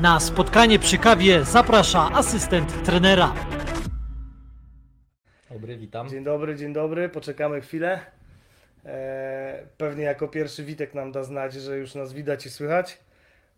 Na spotkanie przy kawie zaprasza asystent trenera. Dobry, witam. Dzień dobry, dzień dobry. Poczekamy chwilę. Eee, pewnie jako pierwszy Witek nam da znać, że już nas widać i słychać.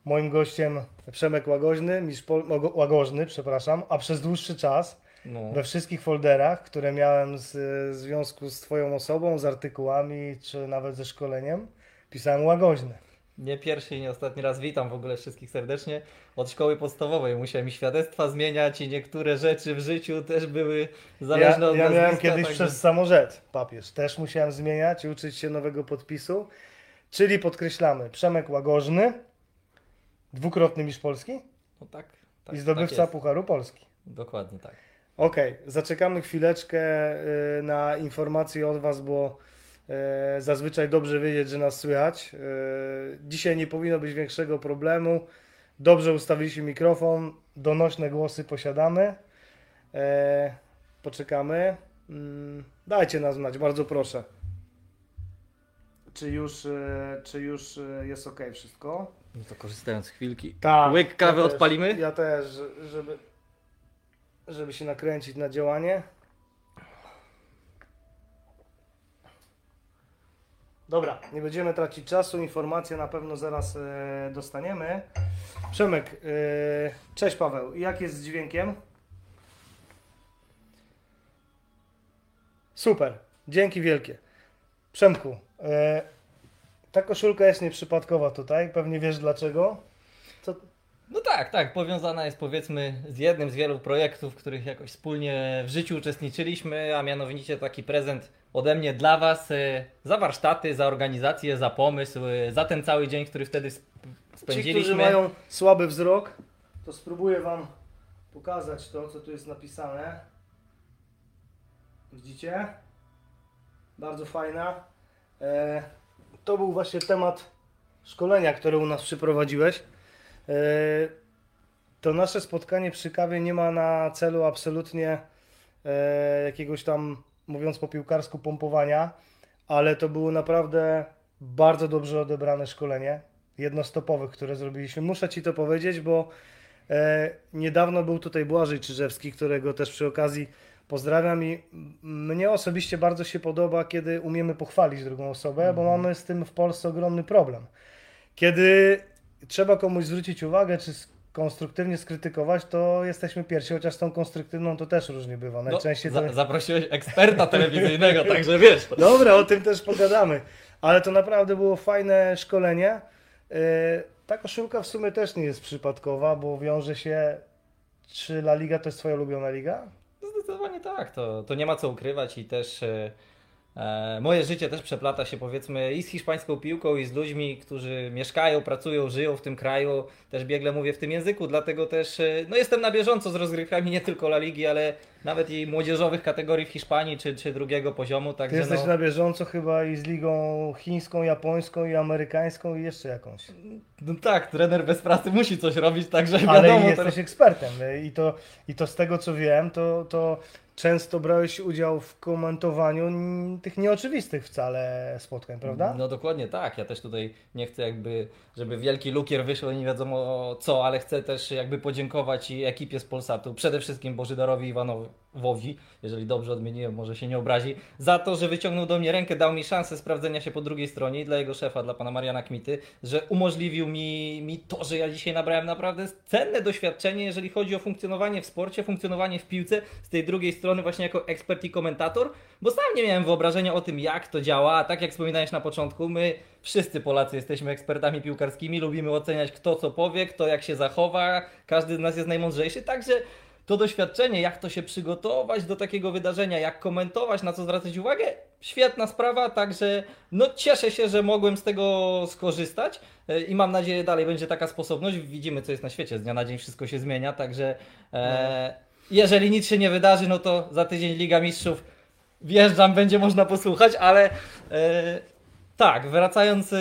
Moim gościem Przemek Łagoźny, mistrz Pol- Łago- Łagożny, przepraszam, a przez dłuższy czas No, we wszystkich folderach, które miałem z, w związku z Twoją osobą, z artykułami, czy nawet ze szkoleniem, pisałem Łagoźny. Nie pierwszy i nie ostatni raz witam w ogóle wszystkich serdecznie. Od szkoły podstawowej musiałem i świadectwa zmieniać i niektóre rzeczy w życiu też były Ja, zależne od ja miałem nazwiska, kiedyś także- przez samorzet papież. Też musiałem zmieniać i uczyć się nowego podpisu. Czyli podkreślamy, Przemek Łagożny, dwukrotny mistrz Polski No tak, tak, i zdobywca tak. Pucharu Polski. Dokładnie tak. Okej, zaczekamy chwileczkę y, na informacje od Was, bo zazwyczaj dobrze wiedzieć, że nas słychać. Y, Dzisiaj nie powinno być większego problemu. Dobrze ustawiliśmy mikrofon, donośne głosy posiadamy. E, Poczekamy. Mm, Dajcie nas znać, bardzo proszę. Czy już, czy już jest ok wszystko? No to korzystając z chwilki. Tak. Łyk kawy ja też, odpalimy? Ja też, żeby, żeby się nakręcić na działanie. Dobra, nie będziemy tracić czasu. Informacje na pewno zaraz e, dostaniemy. Przemek, e, cześć Paweł. Jak jest z dźwiękiem? Super, dzięki wielkie. Przemku, e, ta koszulka jest nieprzypadkowa tutaj. Pewnie wiesz dlaczego. No tak, tak, powiązana jest powiedzmy z jednym z wielu projektów, w których jakoś wspólnie w życiu uczestniczyliśmy, a mianowicie taki prezent ode mnie dla Was e, za warsztaty, za organizację, za pomysł, e, za ten cały dzień, który wtedy sp- Ci, spędziliśmy. którzy mają słaby wzrok, to spróbuję Wam pokazać to, co tu jest napisane. Widzicie? Bardzo fajna. E, to był właśnie temat szkolenia, które u nas przyprowadziłeś. E, to nasze spotkanie przy kawie nie ma na celu absolutnie e, jakiegoś tam, mówiąc po piłkarsku, pompowania, ale to było naprawdę bardzo dobrze odebrane szkolenie jednostopowych, które zrobiliśmy. Muszę Ci to powiedzieć, bo e, niedawno był tutaj Błażej Czyżewski, którego też przy okazji pozdrawiam i mnie osobiście bardzo się podoba, kiedy umiemy pochwalić drugą osobę, bo mamy z tym w Polsce ogromny problem. Kiedy trzeba komuś zwrócić uwagę, czy konstruktywnie skrytykować, to jesteśmy pierwsi, chociaż z tą konstruktywną to też różnie bywa. No, Najczęściej za, to... Zaprosiłeś eksperta telewizyjnego, także wiesz. Dobra, o tym też pogadamy. Ale to naprawdę było fajne szkolenie. Yy, Ta koszulka w sumie też nie jest przypadkowa, bo wiąże się. Czy La Liga to jest Twoja ulubiona liga? Zdecydowanie tak, to, to nie ma co ukrywać i też e, moje życie też przeplata się powiedzmy i z hiszpańską piłką i z ludźmi, którzy mieszkają, pracują, żyją w tym kraju, też biegle mówię w tym języku, dlatego też e, no jestem na bieżąco z rozgrywkami nie tylko La Ligi, ale nawet i młodzieżowych kategorii w Hiszpanii czy, czy drugiego poziomu, Ty także jesteś no, na bieżąco chyba i z ligą chińską, japońską i amerykańską i jeszcze jakąś. no tak, trener bez pracy musi coś robić, także Ale wiadomo. i jesteś teraz- ekspertem. y, I to, I to z tego co wiem, to, to często brałeś udział w komentowaniu tych nieoczywistych wcale spotkań, prawda? No dokładnie tak. Ja też tutaj nie chcę jakby, żeby wielki lukier wyszło nie wiadomo co, ale chcę też jakby podziękować i ekipie z Polsatu, przede wszystkim Bożydarowi Iwanowowi, jeżeli dobrze odmieniłem, może się nie obrazi, za to, że wyciągnął do mnie rękę, dał mi szansę sprawdzenia się po drugiej stronie i dla jego szefa, dla pana Mariana Kmity, że umożliwił mi, mi to, że ja dzisiaj nabrałem naprawdę cenne doświadczenie, jeżeli chodzi o funkcjonowanie w sporcie, funkcjonowanie w piłce z tej drugiej strony właśnie jako ekspert i komentator, bo sam nie miałem wyobrażenia o tym, jak to działa, a tak jak wspominałeś na początku, my wszyscy Polacy jesteśmy ekspertami piłkarskimi, lubimy oceniać kto co powie, kto jak się zachowa, każdy z nas jest najmądrzejszy, także to doświadczenie, jak to się przygotować do takiego wydarzenia, jak komentować, na co zwracać uwagę, świetna sprawa, także no cieszę się, że mogłem z tego skorzystać e, i mam nadzieję dalej będzie taka sposobność. Widzimy co jest na świecie, z dnia na dzień wszystko się zmienia, także e, jeżeli nic się nie wydarzy, no to za tydzień Liga Mistrzów wjeżdżam, będzie można posłuchać, ale e, tak, wracając e,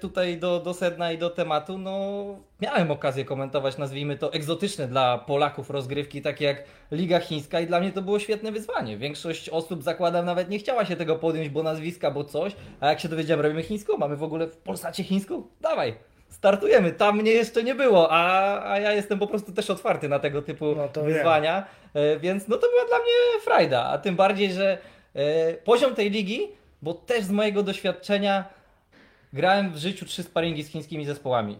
tutaj do, do sedna i do tematu, no miałem okazję komentować, nazwijmy to egzotyczne dla Polaków rozgrywki, takie jak Liga Chińska i dla mnie to było świetne wyzwanie. Większość osób, zakładam, nawet nie chciała się tego podjąć, bo nazwiska, bo coś, a jak się dowiedziałem, robimy chińską, mamy w ogóle w Polsacie chińską? Dawaj, startujemy. Tam mnie jeszcze nie było, a, a ja jestem po prostu też otwarty na tego typu No wiem. wyzwania, e, więc no to była dla mnie frajda, a tym bardziej, że e, poziom tej ligi, bo też z mojego doświadczenia grałem w życiu trzy sparingi z chińskimi zespołami.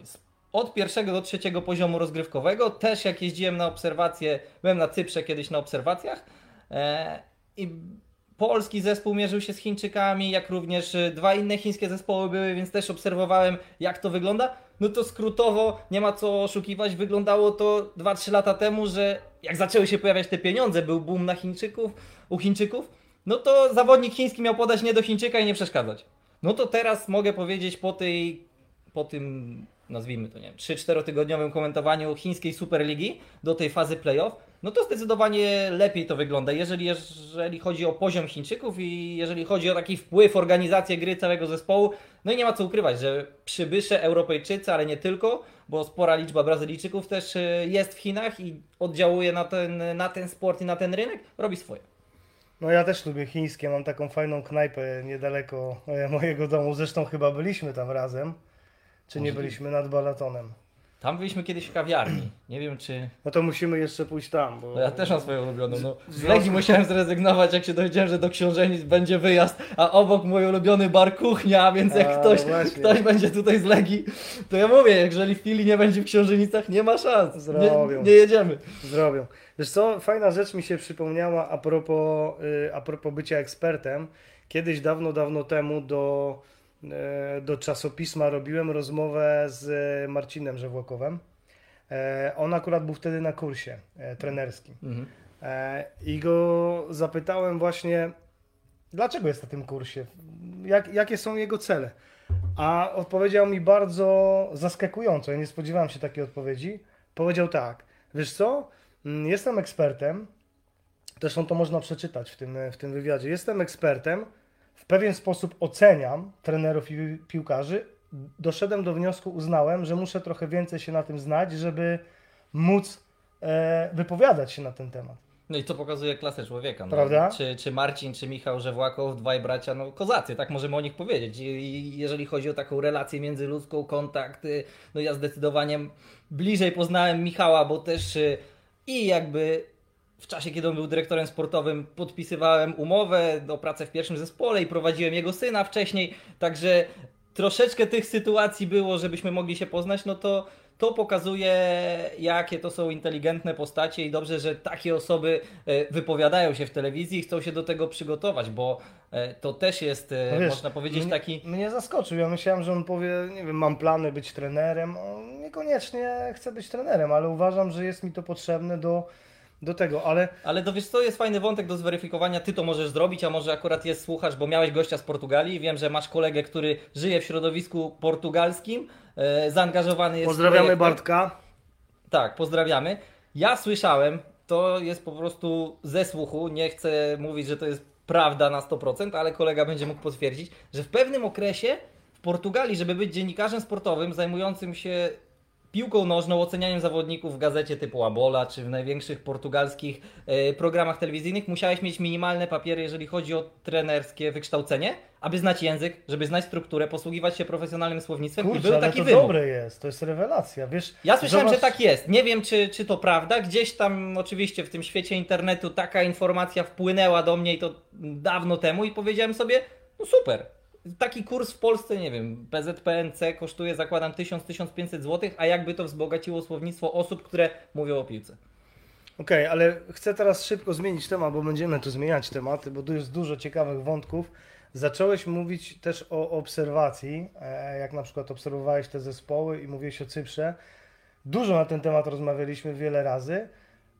Od pierwszego do trzeciego poziomu rozgrywkowego, też jak jeździłem na obserwacje, byłem na Cyprze kiedyś na obserwacjach e, i polski zespół mierzył się z Chińczykami, jak również e, dwa inne chińskie zespoły były, więc też obserwowałem jak to wygląda. No to skrótowo, nie ma co oszukiwać, wyglądało to 2-3 lata temu, że jak zaczęły się pojawiać te pieniądze, był boom na Chińczyków, u Chińczyków, no to zawodnik chiński miał podać nie do Chińczyka i nie przeszkadzać. No to teraz mogę powiedzieć po tej, po tym, nazwijmy to, nie wiem, 3-4 tygodniowym komentowaniu chińskiej Superligi do tej fazy playoff, no to zdecydowanie lepiej to wygląda, jeżeli, jeżeli chodzi o poziom Chińczyków i jeżeli chodzi o taki wpływ, organizację gry całego zespołu. No i nie ma co ukrywać, że przybysze Europejczycy, ale nie tylko, bo spora liczba Brazylijczyków też e, jest w Chinach i oddziałuje na ten, na ten sport i na ten rynek, robi swoje. No ja też lubię chińskie, mam taką fajną knajpę niedaleko e, mojego domu. Zresztą chyba byliśmy tam razem. Czy nie byliśmy nad balatonem? Tam byliśmy kiedyś w kawiarni. Nie wiem czy. No to musimy jeszcze pójść tam, bo... No ja też mam swoją ulubioną. No, z Legii musiałem zrezygnować, jak się dowiedziałem, że do książenic będzie wyjazd, a obok mój ulubiony bar kuchnia, więc jak A, ktoś, właśnie. ktoś będzie tutaj z Legii, to ja mówię, jeżeli w Fili nie będzie w książenicach, nie ma szans. Nie, Zrobią. nie jedziemy. Zrobią. Wiesz co, fajna rzecz mi się przypomniała a propos, y, a propos bycia ekspertem. Kiedyś dawno, dawno temu do, do czasopisma robiłem rozmowę z e, Marcinem Żewłakowem. E, On akurat był wtedy na kursie e, trenerskim. Mhm. E, I go zapytałem właśnie, dlaczego jest na tym kursie? Jak, jakie są jego cele? A odpowiedział mi bardzo zaskakująco. Ja nie spodziewałem się takiej odpowiedzi. Powiedział tak, wiesz co, Mm, jestem ekspertem, zresztą to można przeczytać w tym, w tym wywiadzie, jestem ekspertem, w pewien sposób oceniam trenerów i piłkarzy. Doszedłem do wniosku, uznałem, że muszę trochę więcej się na tym znać, żeby móc e, wypowiadać się na ten temat. No i to pokazuje klasę człowieka. No. Prawda? Czy, czy Marcin, czy Michał Żewłakow, dwaj bracia, no kozacy, tak możemy o nich powiedzieć. I, jeżeli chodzi o taką relację międzyludzką, kontakt, y, no ja zdecydowanie bliżej poznałem Michała, bo też y, i jakby w czasie, kiedy on był dyrektorem sportowym, podpisywałem umowę o pracę w pierwszym zespole i prowadziłem jego syna wcześniej, także troszeczkę tych sytuacji było, żebyśmy mogli się poznać, no to to pokazuje, jakie to są inteligentne postacie i dobrze, że takie osoby e, wypowiadają się w telewizji i chcą się do tego przygotować, bo e, to też jest, e, No wiesz, można powiedzieć, mnie, taki... Mnie zaskoczył. Ja myślałem, że on powie, nie wiem, mam plany być trenerem. On niekoniecznie chce być trenerem, ale uważam, że jest mi to potrzebne do, do tego. Ale Ale to wiesz co, jest fajny wątek do zweryfikowania, ty to możesz zrobić, a może akurat jest słuchacz, bo miałeś gościa z Portugalii, wiem, że masz kolegę, który żyje w środowisku portugalskim, e, zaangażowany jest pozdrawiamy. Bartka. Tak, pozdrawiamy. Ja słyszałem, to jest po prostu ze słuchu, nie chcę mówić, że to jest prawda na 100%, ale kolega będzie mógł potwierdzić, że w pewnym okresie w Portugalii, żeby być dziennikarzem sportowym zajmującym się piłką nożną, ocenianiem zawodników w gazecie typu Abola, czy w największych portugalskich e, programach telewizyjnych, musiałeś mieć minimalne papiery, jeżeli chodzi o trenerskie wykształcenie, aby znać język, żeby znać strukturę, posługiwać się profesjonalnym słownictwem i Kurczę, był ale taki to wymóg. dobre jest. To jest rewelacja. Wiesz, Ja słyszałem, zobacz- że tak jest. Nie wiem, czy, czy to prawda. Gdzieś tam, oczywiście, w tym świecie internetu taka informacja wpłynęła do mnie i to dawno temu, i powiedziałem sobie, no super. Taki kurs w Polsce, nie wiem, PZPNC kosztuje, zakładam, 1000-1500 zł, a jakby to wzbogaciło słownictwo osób, które mówią o piłce. Okej, ale chcę teraz szybko zmienić temat, bo będziemy tu zmieniać tematy, bo tu jest dużo ciekawych wątków. Zacząłeś mówić też o obserwacji, e, jak na przykład obserwowałeś te zespoły i mówiłeś o Cyprze. Dużo na ten temat rozmawialiśmy wiele razy,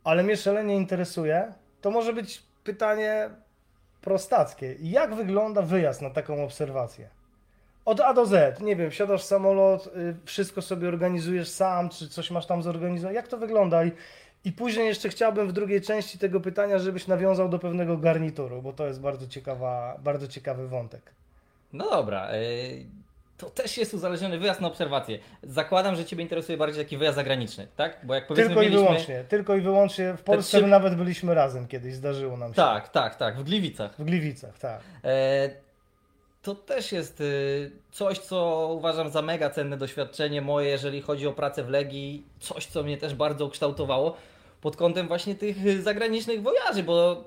ale mnie szalenie interesuje. To może być pytanie prostackie. Jak wygląda wyjazd na taką obserwację? Od A do Z, nie wiem, wsiadasz w samolot, y, wszystko sobie organizujesz sam, czy coś masz tam zorganizować. Jak to wygląda? I, I później jeszcze chciałbym w drugiej części tego pytania, żebyś nawiązał do pewnego garnituru, bo to jest bardzo, ciekawa, bardzo ciekawy wątek. No dobra, yy, to też jest uzależniony wyjazd na obserwację. Zakładam, że Ciebie interesuje bardziej taki wyjazd zagraniczny, tak? Bo jak powiedzmy Tylko i mieliśmy... wyłącznie, tylko i wyłącznie. W Polsce trzy- my nawet byliśmy razem kiedyś, zdarzyło nam się. Tak, tak, tak, w Gliwicach. W Gliwicach, tak. E, to też jest y, coś, co uważam za mega cenne doświadczenie moje, jeżeli chodzi o pracę w Legii. Coś, co mnie też bardzo ukształtowało pod kątem właśnie tych zagranicznych wojaży, bo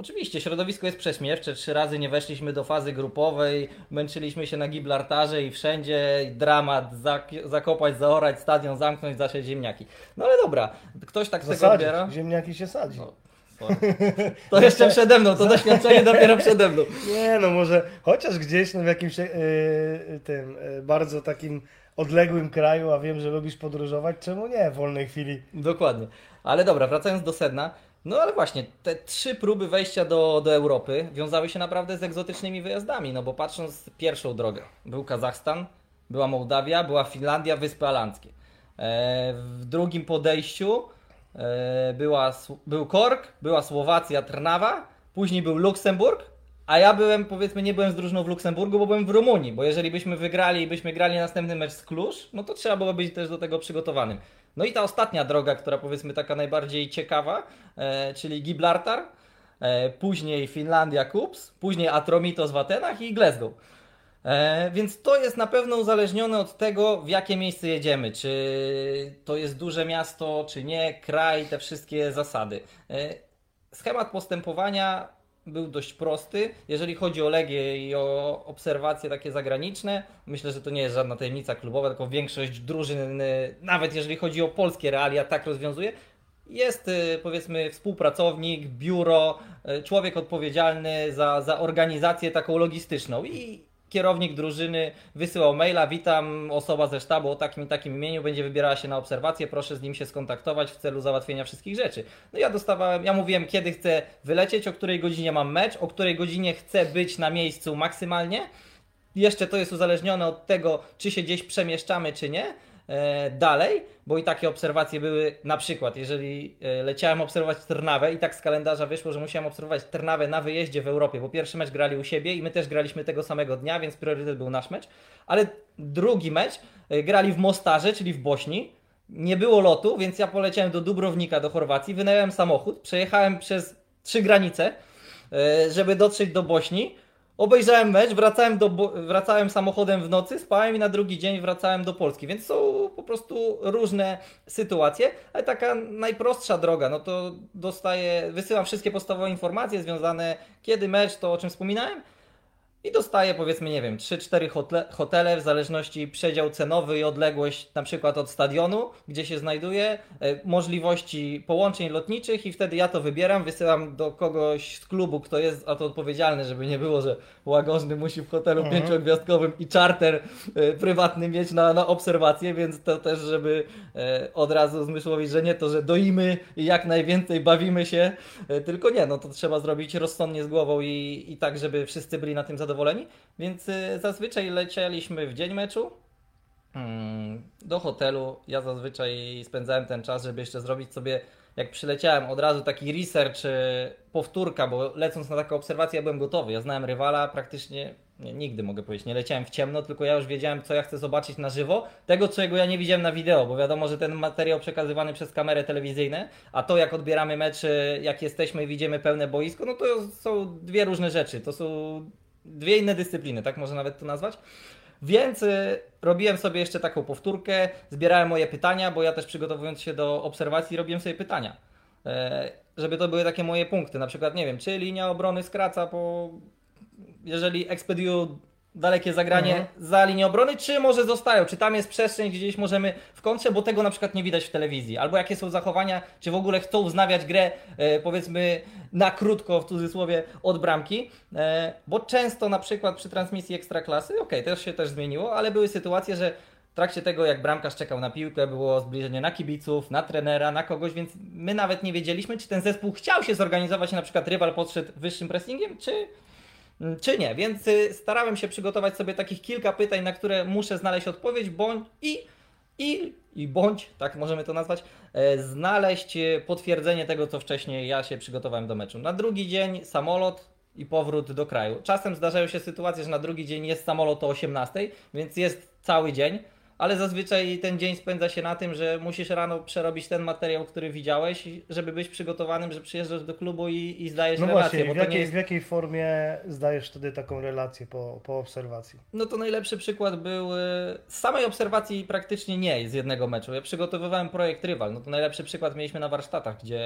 oczywiście środowisko jest prześmiewcze. Trzy razy nie weszliśmy do fazy grupowej, męczyliśmy się na Gibraltarze i wszędzie dramat, zak- zakopać, zaorać stadion, zamknąć, zasiać ziemniaki. No ale dobra, ktoś tak z tego Zasadzić. odbiera. Ziemniaki się sadzi. No, to jeszcze przede mną, to doświadczenie dopiero przede mną. Nie, no może chociaż gdzieś no, w jakimś e, tym e, bardzo takim odległym kraju, a wiem, że lubisz podróżować, czemu nie w wolnej chwili? Dokładnie. Ale dobra, wracając do sedna. No ale właśnie, te trzy próby wejścia do, do Europy wiązały się naprawdę z egzotycznymi wyjazdami, no bo patrząc pierwszą drogę, był Kazachstan, była Mołdawia, była Finlandia, Wyspy Alandzkie. E, w drugim podejściu e, była, był Kork, była Słowacja, Trnawa, później był Luksemburg, a ja byłem, powiedzmy, nie byłem z drużyną w Luksemburgu, bo byłem w Rumunii, bo jeżeli byśmy wygrali i byśmy grali następny mecz z Kluż, no to trzeba było być też do tego przygotowanym. No i ta ostatnia droga, która powiedzmy taka najbardziej ciekawa, e, czyli Gibraltar, e, później Finlandia Kups, później Atromitos w Atenach i Glasgow. E, więc to jest na pewno uzależnione od tego, w jakie miejsce jedziemy. Czy to jest duże miasto, czy nie, kraj, te wszystkie zasady. Schemat postępowania był dość prosty. Jeżeli chodzi o Legię i o obserwacje takie zagraniczne, myślę, że to nie jest żadna tajemnica klubowa, tylko większość drużyn, y, nawet jeżeli chodzi o polskie realia, tak rozwiązuje. Jest y, powiedzmy współpracownik, biuro, y, człowiek odpowiedzialny za, za organizację taką logistyczną i kierownik drużyny wysyłał maila, witam, osoba ze sztabu o takim i takim imieniu będzie wybierała się na obserwację, proszę z nim się skontaktować w celu załatwienia wszystkich rzeczy. No ja dostawałem, ja mówiłem kiedy chcę wylecieć, o której godzinie mam mecz, o której godzinie chcę być na miejscu maksymalnie. Jeszcze to jest uzależnione od tego, czy się gdzieś przemieszczamy, czy nie. E, dalej, bo i takie obserwacje były, na przykład, jeżeli e, leciałem obserwować Trnawę i tak z kalendarza wyszło, że musiałem obserwować Trnawę na wyjeździe w Europie, bo pierwszy mecz grali u siebie i my też graliśmy tego samego dnia, więc priorytet był nasz mecz, ale drugi mecz e, grali w Mostarze, czyli w Bośni, nie było lotu, więc ja poleciałem do Dubrownika, do Chorwacji, wynająłem samochód, przejechałem przez trzy granice, żeby dotrzeć do Bośni. Obejrzałem mecz, wracałem, do, wracałem samochodem w nocy, spałem i na drugi dzień wracałem do Polski, więc są po prostu różne sytuacje, ale taka najprostsza droga, no to dostaję, wysyłam wszystkie podstawowe informacje związane, kiedy mecz, to o czym wspominałem, i dostaję powiedzmy, nie wiem, 3-4 hotle, hotele w zależności przedział cenowy i odległość na przykład od stadionu, gdzie się znajduje, e, możliwości połączeń lotniczych i wtedy ja to wybieram, wysyłam do kogoś z klubu, kto jest za to odpowiedzialny, żeby nie było, że Łagożny musi w hotelu Mhm. pięciogwiazdkowym i charter e, prywatny mieć na, na obserwację, więc to też, żeby e, od razu zmysłowić, że nie to, że doimy i jak najwięcej bawimy się, tylko nie, no to trzeba zrobić rozsądnie z głową i, i tak, żeby wszyscy byli na tym zadowoleni. Więc y, zazwyczaj lecieliśmy w dzień meczu mm, do hotelu. Ja zazwyczaj spędzałem ten czas, żeby jeszcze zrobić sobie, jak przyleciałem, od razu taki research, y, powtórka, bo lecąc na taką obserwację ja byłem gotowy. Ja znałem rywala praktycznie. Nie, nigdy mogę powiedzieć, nie leciałem w ciemno, tylko ja już wiedziałem, co ja chcę zobaczyć na żywo. Tego, czego ja nie widziałem na wideo, bo wiadomo, że ten materiał przekazywany przez kamerę telewizyjne, a to, jak odbieramy mecz, jak jesteśmy i widzimy pełne boisko, no to są dwie różne rzeczy. To są dwie inne dyscypliny, tak można nawet to nazwać. Więc y, robiłem sobie jeszcze taką powtórkę, zbierałem moje pytania, bo ja też przygotowując się do obserwacji robiłem sobie pytania. E, żeby to były takie moje punkty, na przykład nie wiem, czy linia obrony skraca po... jeżeli ekspediują dalekie zagranie Mhm. za linię obrony, czy może zostają, czy tam jest przestrzeń, gdzie gdzieś możemy w kontrze, bo tego na przykład nie widać w telewizji, albo jakie są zachowania, czy w ogóle chcą wznawiać grę, e, powiedzmy na krótko w cudzysłowie od bramki, e, bo często na przykład przy transmisji Ekstraklasy, okej, to już się też zmieniło, ale były sytuacje, że w trakcie tego, jak bramkarz czekał na piłkę, było zbliżenie na kibiców, na trenera, na kogoś, więc my nawet nie wiedzieliśmy, czy ten zespół chciał się zorganizować, na przykład rywal podszedł wyższym pressingiem, czy, czy nie. Więc y, starałem się przygotować sobie takich kilka pytań, na które muszę znaleźć odpowiedź, bądź i, i, i bądź, tak możemy to nazwać, e, znaleźć e, potwierdzenie tego, co wcześniej ja się przygotowałem do meczu. Na drugi dzień samolot i powrót do kraju. Czasem zdarzają się sytuacje, że na drugi dzień jest samolot o 18, więc jest cały dzień. Ale zazwyczaj ten dzień spędza się na tym, że musisz rano przerobić ten materiał, który widziałeś, żeby być przygotowanym, że przyjeżdżasz do klubu i, i zdajesz No relację. właśnie, w jakiej, jest... w jakiej formie zdajesz wtedy taką relację po, po obserwacji? No to najlepszy przykład był y, z samej obserwacji praktycznie nie z jednego meczu. Ja przygotowywałem projekt Rywal. No to najlepszy przykład mieliśmy na warsztatach, gdzie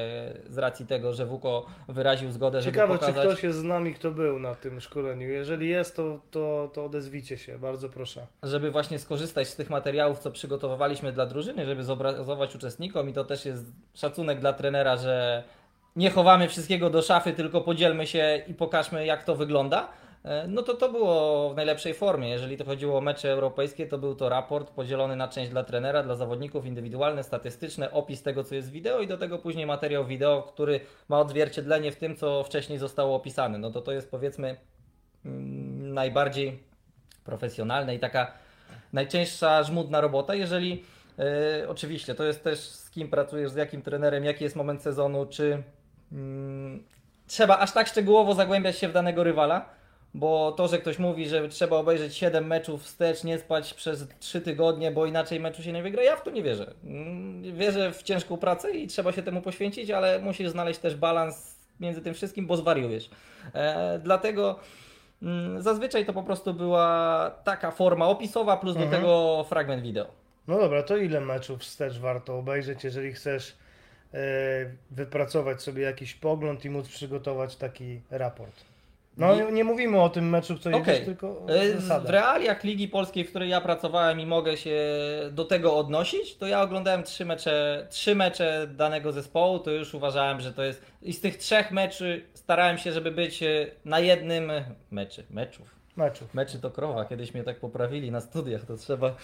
z racji tego, że Wuko wyraził zgodę, żeby Ciekawe, pokazać... czy ktoś jest z nami, kto był na tym szkoleniu. Jeżeli jest, to, to, to odezwijcie się, bardzo proszę. żeby właśnie skorzystać z tych materiałów, co przygotowywaliśmy dla drużyny, żeby zobrazować uczestnikom i to też jest szacunek dla trenera, że nie chowamy wszystkiego do szafy, tylko podzielmy się i pokażmy jak to wygląda. E, No to to było w najlepszej formie. Jeżeli to chodziło o mecze europejskie, to był to raport podzielony na część dla trenera, dla zawodników, indywidualne, statystyczne, opis tego, co jest wideo i do tego później materiał wideo, który ma odzwierciedlenie w tym, co wcześniej zostało opisane. No to to jest powiedzmy mm, najbardziej profesjonalne i taka najcięższa, żmudna robota, jeżeli e, oczywiście to jest też z kim pracujesz, z jakim trenerem, jaki jest moment sezonu, czy mm, trzeba aż tak szczegółowo zagłębiać się w danego rywala, bo to, że ktoś mówi, że trzeba obejrzeć 7 meczów wstecz, nie spać przez 3 tygodnie, bo inaczej meczu się nie wygra, ja w to nie wierzę. Mm, Wierzę w ciężką pracę i trzeba się temu poświęcić, ale musisz znaleźć też balans między tym wszystkim, bo zwariujesz. E, dlatego zazwyczaj to po prostu była taka forma opisowa, plus do Mhm. tego fragment wideo. No dobra, to ile meczów wstecz warto obejrzeć, jeżeli chcesz e, wypracować sobie jakiś pogląd i móc przygotować taki raport? No I- nie, mówimy o tym meczu, co Okej. jedziesz, tylko o E, W realiach Ligi Polskiej, w której ja pracowałem i mogę się do tego odnosić, to ja oglądałem trzy mecze, trzy mecze danego zespołu, to już uważałem, że to jest... I z tych trzech meczy starałem się, żeby być e, na jednym... Meczy, meczów. Meczów. Meczy to krowa, kiedyś mnie tak poprawili na studiach, to trzeba,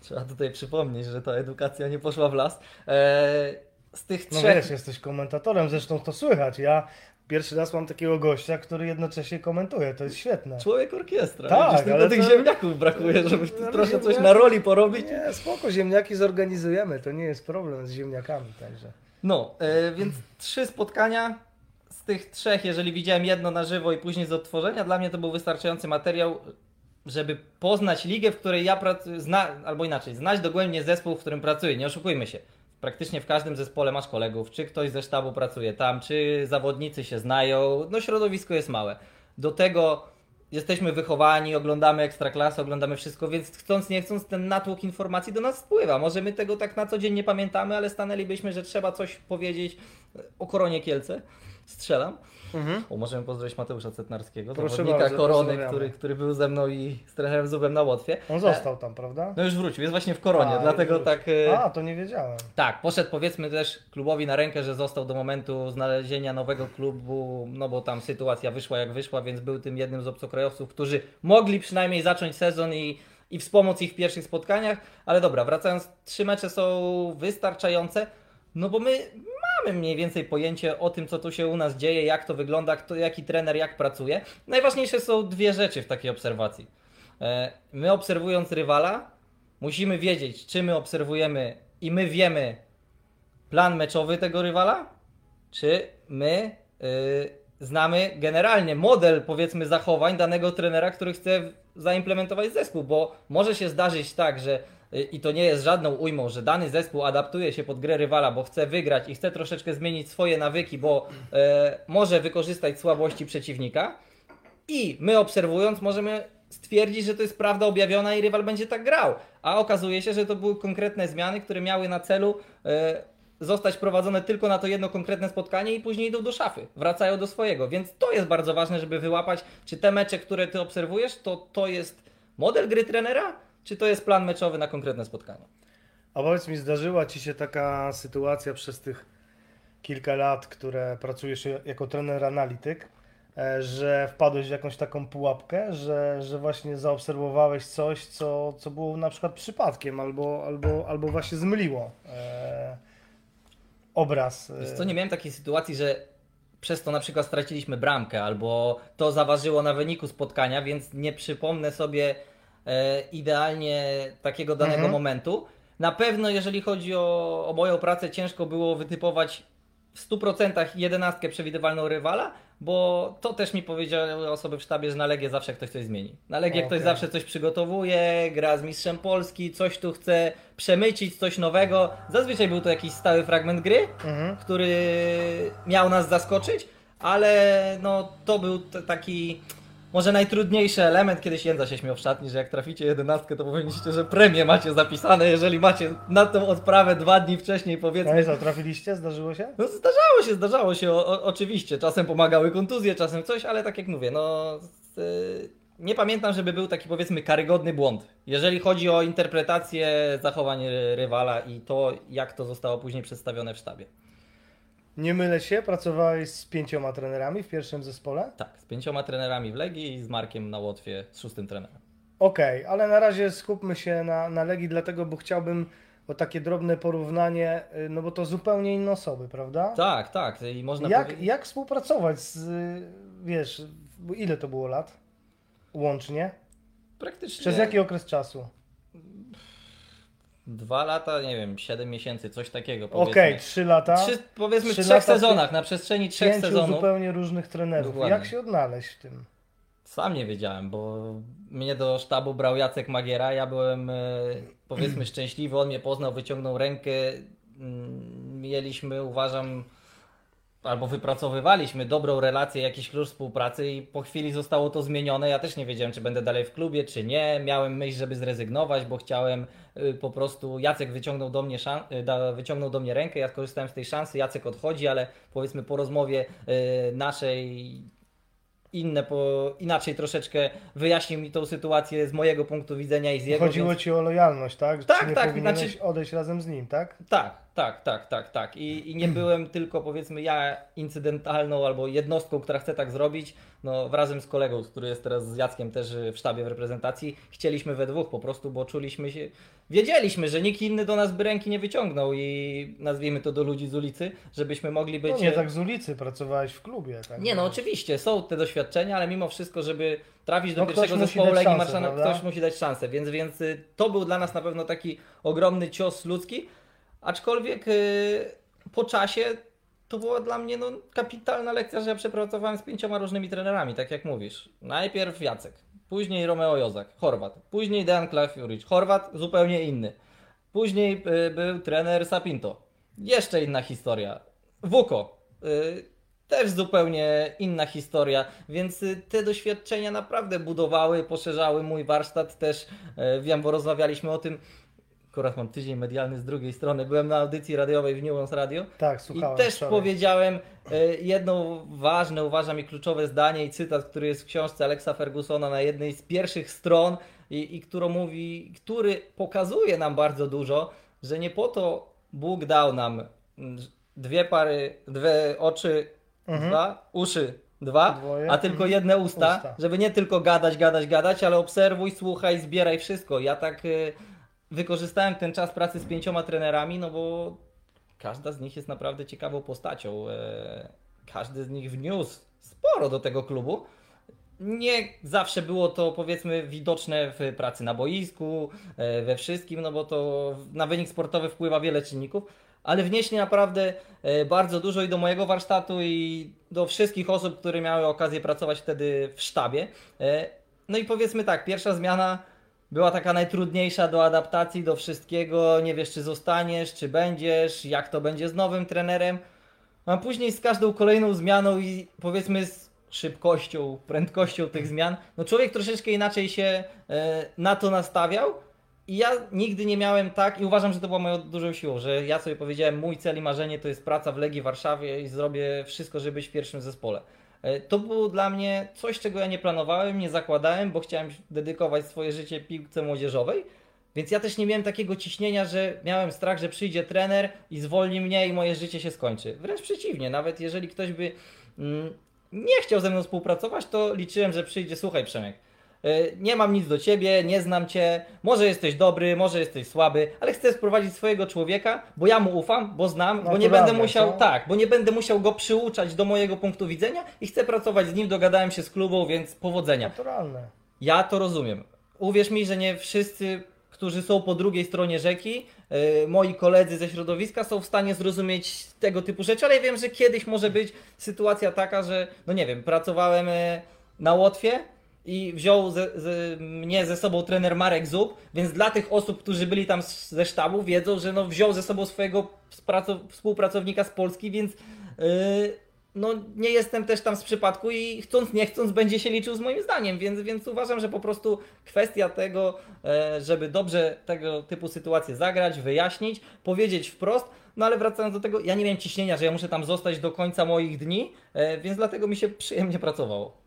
trzeba tutaj przypomnieć, że ta edukacja nie poszła w las. E, z tych No trzech... wiesz, jesteś komentatorem, zresztą to słychać. Ja pierwszy raz mam takiego gościa, który jednocześnie komentuje, to jest świetne. Człowiek orkiestra. Tak, ale tych to- ziemniaków brakuje, żeby Ale trochę coś na roli porobić. Nie, spoko, ziemniaki zorganizujemy, to nie jest problem z ziemniakami, także. No, e, więc trzy spotkania. Z tych trzech, jeżeli widziałem jedno na żywo i później z odtworzenia, dla mnie to był wystarczający materiał, żeby poznać ligę, w której ja pracuję, albo inaczej, znać dogłębnie zespół, w którym pracuję. Nie oszukujmy się. Praktycznie w każdym zespole masz kolegów, czy ktoś ze sztabu pracuje tam, czy zawodnicy się znają. No, środowisko jest małe. Do tego jesteśmy wychowani, oglądamy ekstraklasy, oglądamy wszystko, więc chcąc nie chcąc ten natłok informacji do nas wpływa. Może my tego tak na co dzień nie pamiętamy, ale stanęlibyśmy, że trzeba coś powiedzieć o Koronie Kielce. Strzelam. O, możemy pozdrowić Mateusza Cetnarskiego, Proszę zawodnika bardzo, Korony, który, który był ze mną i z trenerem Zubem na Łotwie. On został tam, prawda? No już wrócił, jest właśnie w Koronie, A, dlatego już. tak... e, A, to nie wiedziałem. tak, poszedł powiedzmy też klubowi na rękę, że został do momentu znalezienia nowego klubu, no bo tam sytuacja wyszła jak wyszła, więc był tym jednym z obcokrajowców, którzy mogli przynajmniej zacząć sezon i, i wspomóc ich w pierwszych spotkaniach. Ale dobra, wracając, trzy mecze są wystarczające, no bo my mamy mniej więcej pojęcie o tym, co tu się u nas dzieje, jak to wygląda, kto, jaki trener jak pracuje. Najważniejsze są dwie rzeczy w takiej obserwacji. E, My obserwując rywala, musimy wiedzieć, czy my obserwujemy i my wiemy plan meczowy tego rywala, czy my y, znamy generalnie model, powiedzmy, zachowań danego trenera, który chce zaimplementować zespół, bo może się zdarzyć tak, że i to nie jest żadną ujmą, że dany zespół adaptuje się pod grę rywala, bo chce wygrać i chce troszeczkę zmienić swoje nawyki, bo e, może wykorzystać słabości przeciwnika. I my obserwując możemy stwierdzić, że to jest prawda objawiona i rywal będzie tak grał. A okazuje się, że to były konkretne zmiany, które miały na celu e, zostać prowadzone tylko na to jedno konkretne spotkanie i później idą do szafy, wracają do swojego. Więc to jest bardzo ważne, żeby wyłapać, czy te mecze, które ty obserwujesz, to to jest model gry trenera, czy to jest plan meczowy na konkretne spotkanie. A powiedz mi, zdarzyła Ci się taka sytuacja przez tych kilka lat, które pracujesz jako trener analityk, e, że wpadłeś w jakąś taką pułapkę, że, że właśnie zaobserwowałeś coś, co, co było na przykład przypadkiem albo, albo, albo właśnie zmyliło e, obraz. e, Wiesz co, nie miałem takiej sytuacji, że przez to na przykład straciliśmy bramkę, albo to zaważyło na wyniku spotkania, więc nie przypomnę sobie idealnie takiego danego Mhm. momentu. Na pewno, jeżeli chodzi o, o moją pracę, ciężko było wytypować w 100% jedenastkę przewidywalną rywala, bo to też mi powiedziały osoby w sztabie, że na Legię zawsze ktoś coś zmieni. Na Legię ktoś Okej. zawsze coś przygotowuje, gra z mistrzem Polski, coś tu chce przemycić, coś nowego. Zazwyczaj był to jakiś stały fragment gry, Mhm. który miał nas zaskoczyć, ale no to był taki może najtrudniejszy element, kiedyś Jędza się śmiał w szatni, że jak traficie jedenastkę, to powinniście, że premię macie zapisane, jeżeli macie na tą odprawę dwa dni wcześniej powiedzmy. No i co, trafiliście? Zdarzyło się? No zdarzało się, zdarzało się, o, o, oczywiście. Czasem pomagały kontuzje, czasem coś, ale tak jak mówię, no y, nie pamiętam, żeby był taki powiedzmy karygodny błąd. Jeżeli chodzi o interpretację zachowań ry- rywala i to, jak to zostało później przedstawione w sztabie. Nie mylę się, pracowałeś z pięcioma trenerami w pierwszym zespole? Tak, z pięcioma trenerami w Legii i z Markiem na Łotwie, z szóstym trenerem. Okej, ale na razie skupmy się na, na Legii, dlatego, bo chciałbym o takie drobne porównanie, y, no bo to zupełnie inne osoby, prawda? Tak, tak. I można Jak, powiedzieć... jak współpracować z, y, wiesz, ile to było lat łącznie? Praktycznie Przez jaki okres czasu? Dwa lata, nie wiem, siedem miesięcy, coś takiego Okej, powiedzmy. trzy lata, Trzy, powiedzmy Trzy w trzech lata sezonach, na przestrzeni trzech sezonów. zupełnie różnych trenerów. Dokładnie. Jak się odnaleźć w tym? Sam nie wiedziałem, bo mnie do sztabu brał Jacek Magiera. Ja byłem e, powiedzmy szczęśliwy, on mnie poznał, wyciągnął rękę. Mm, Mieliśmy, uważam, albo wypracowywaliśmy dobrą relację, jakiś klucz współpracy i po chwili zostało to zmienione. Ja też nie wiedziałem, czy będę dalej w klubie, czy nie. Miałem myśl, żeby zrezygnować, bo chciałem y, po prostu, Jacek wyciągnął do mnie, y, wyciągnął do mnie rękę, ja skorzystałem z tej szansy, Jacek odchodzi, ale powiedzmy po rozmowie y, naszej inne, po, inaczej troszeczkę wyjaśnił mi tą sytuację z mojego punktu widzenia i z jego. Chodziło więc- ci o lojalność, tak? Że Tak, nie tak, znaczy- odejść razem z nim, tak? Tak, tak, tak, tak, tak. I, I nie byłem tylko powiedzmy ja incydentalną albo jednostką, która chce tak zrobić. No razem z kolegą, który jest teraz z Jackiem też w sztabie w reprezentacji, chcieliśmy we dwóch po prostu, bo czuliśmy się, wiedzieliśmy, że nikt inny do nas by ręki nie wyciągnął i nazwijmy to do ludzi z ulicy, żebyśmy mogli być... No nie tak z ulicy, pracowałeś w klubie, tak? Nie, no oczywiście, są te doświadczenia, ale mimo wszystko, żeby trafić do No pierwszego zespołu Legii prawda? ktoś musi dać szansę, więc, więc y, to był dla nas na pewno taki ogromny cios ludzki, aczkolwiek y, po czasie to była dla mnie no, kapitalna lekcja, że ja przepracowałem z pięcioma różnymi trenerami, tak jak mówisz. Najpierw Jacek, później Romeo Jozak, Chorwat, później Dejan Klafjuric, Chorwat zupełnie inny. Później y, był trener Sapinto, jeszcze inna historia. Wuko, y, też zupełnie inna historia, więc y, te doświadczenia naprawdę budowały, poszerzały mój warsztat też. y, Wiem, bo rozmawialiśmy o tym. Akurat mam tydzień medialny z drugiej strony. Byłem na audycji radiowej w Nuance Radio Tak, i słuchałem też wczoraj. powiedziałem y, jedno ważne, uważam i kluczowe zdanie i cytat, który jest w książce Alexa Fergusona na jednej z pierwszych stron i, i którą mówi, który pokazuje nam bardzo dużo, że nie po to Bóg dał nam dwie pary, dwie oczy, Mhm. dwa, uszy, dwa, Dwoje. a tylko jedne usta, Usta. żeby nie tylko gadać, gadać, gadać, ale obserwuj, słuchaj, zbieraj wszystko. Ja tak y, wykorzystałem ten czas pracy z pięcioma trenerami, no bo każda z nich jest naprawdę ciekawą postacią. E, każdy z nich wniósł sporo do tego klubu. Nie zawsze było to powiedzmy widoczne w pracy na boisku, e, we wszystkim, no bo to na wynik sportowy wpływa wiele czynników, ale wnieśli naprawdę e, bardzo dużo i do mojego warsztatu i do wszystkich osób, które miały okazję pracować wtedy w sztabie. No i powiedzmy tak, pierwsza zmiana była taka najtrudniejsza do adaptacji, do wszystkiego. Nie wiesz, czy zostaniesz, czy będziesz, jak to będzie z nowym trenerem. A później z każdą kolejną zmianą i powiedzmy z szybkością, prędkością tych zmian, no człowiek troszeczkę inaczej się e, na to nastawiał. I ja nigdy nie miałem tak, i uważam, że to była moją dużą siłą, że ja sobie powiedziałem, mój cel i marzenie to jest praca w Legii Warszawie i zrobię wszystko, żeby być w pierwszym zespole. E, To było dla mnie coś, czego ja nie planowałem, nie zakładałem, bo chciałem dedykować swoje życie piłce młodzieżowej. Więc ja też nie miałem takiego ciśnienia, że miałem strach, że przyjdzie trener i zwolni mnie i moje życie się skończy. Wręcz przeciwnie, nawet jeżeli ktoś by mm, nie chciał ze mną współpracować, to liczyłem, że przyjdzie, słuchaj Przemek, nie mam nic do ciebie, nie znam cię, może jesteś dobry, może jesteś słaby, ale chcę sprowadzić swojego człowieka, bo ja mu ufam, bo znam, bo nie będę musiał, co? tak, bo nie będę musiał go przyuczać do mojego punktu widzenia i chcę pracować z nim, dogadałem się z klubą, więc powodzenia. Naturalne. Ja to rozumiem. Uwierz mi, że nie wszyscy którzy są po drugiej stronie rzeki, e, moi koledzy ze środowiska są w stanie zrozumieć tego typu rzeczy, ale ja wiem, że kiedyś może być sytuacja taka, że, no nie wiem, pracowałem e, na Łotwie i wziął ze, ze, mnie ze sobą trener Marek Zub, więc dla tych osób, którzy byli tam ze sztabu, wiedzą, że no wziął ze sobą swojego współpracownika z Polski, więc yy, no nie jestem też tam z przypadku i chcąc nie chcąc będzie się liczył z moim zdaniem, więc, więc uważam, że po prostu kwestia tego, e, żeby dobrze tego typu sytuacje zagrać, wyjaśnić, powiedzieć wprost, no ale wracając do tego, ja nie miałem ciśnienia, że ja muszę tam zostać do końca moich dni, e, więc dlatego mi się przyjemnie pracowało.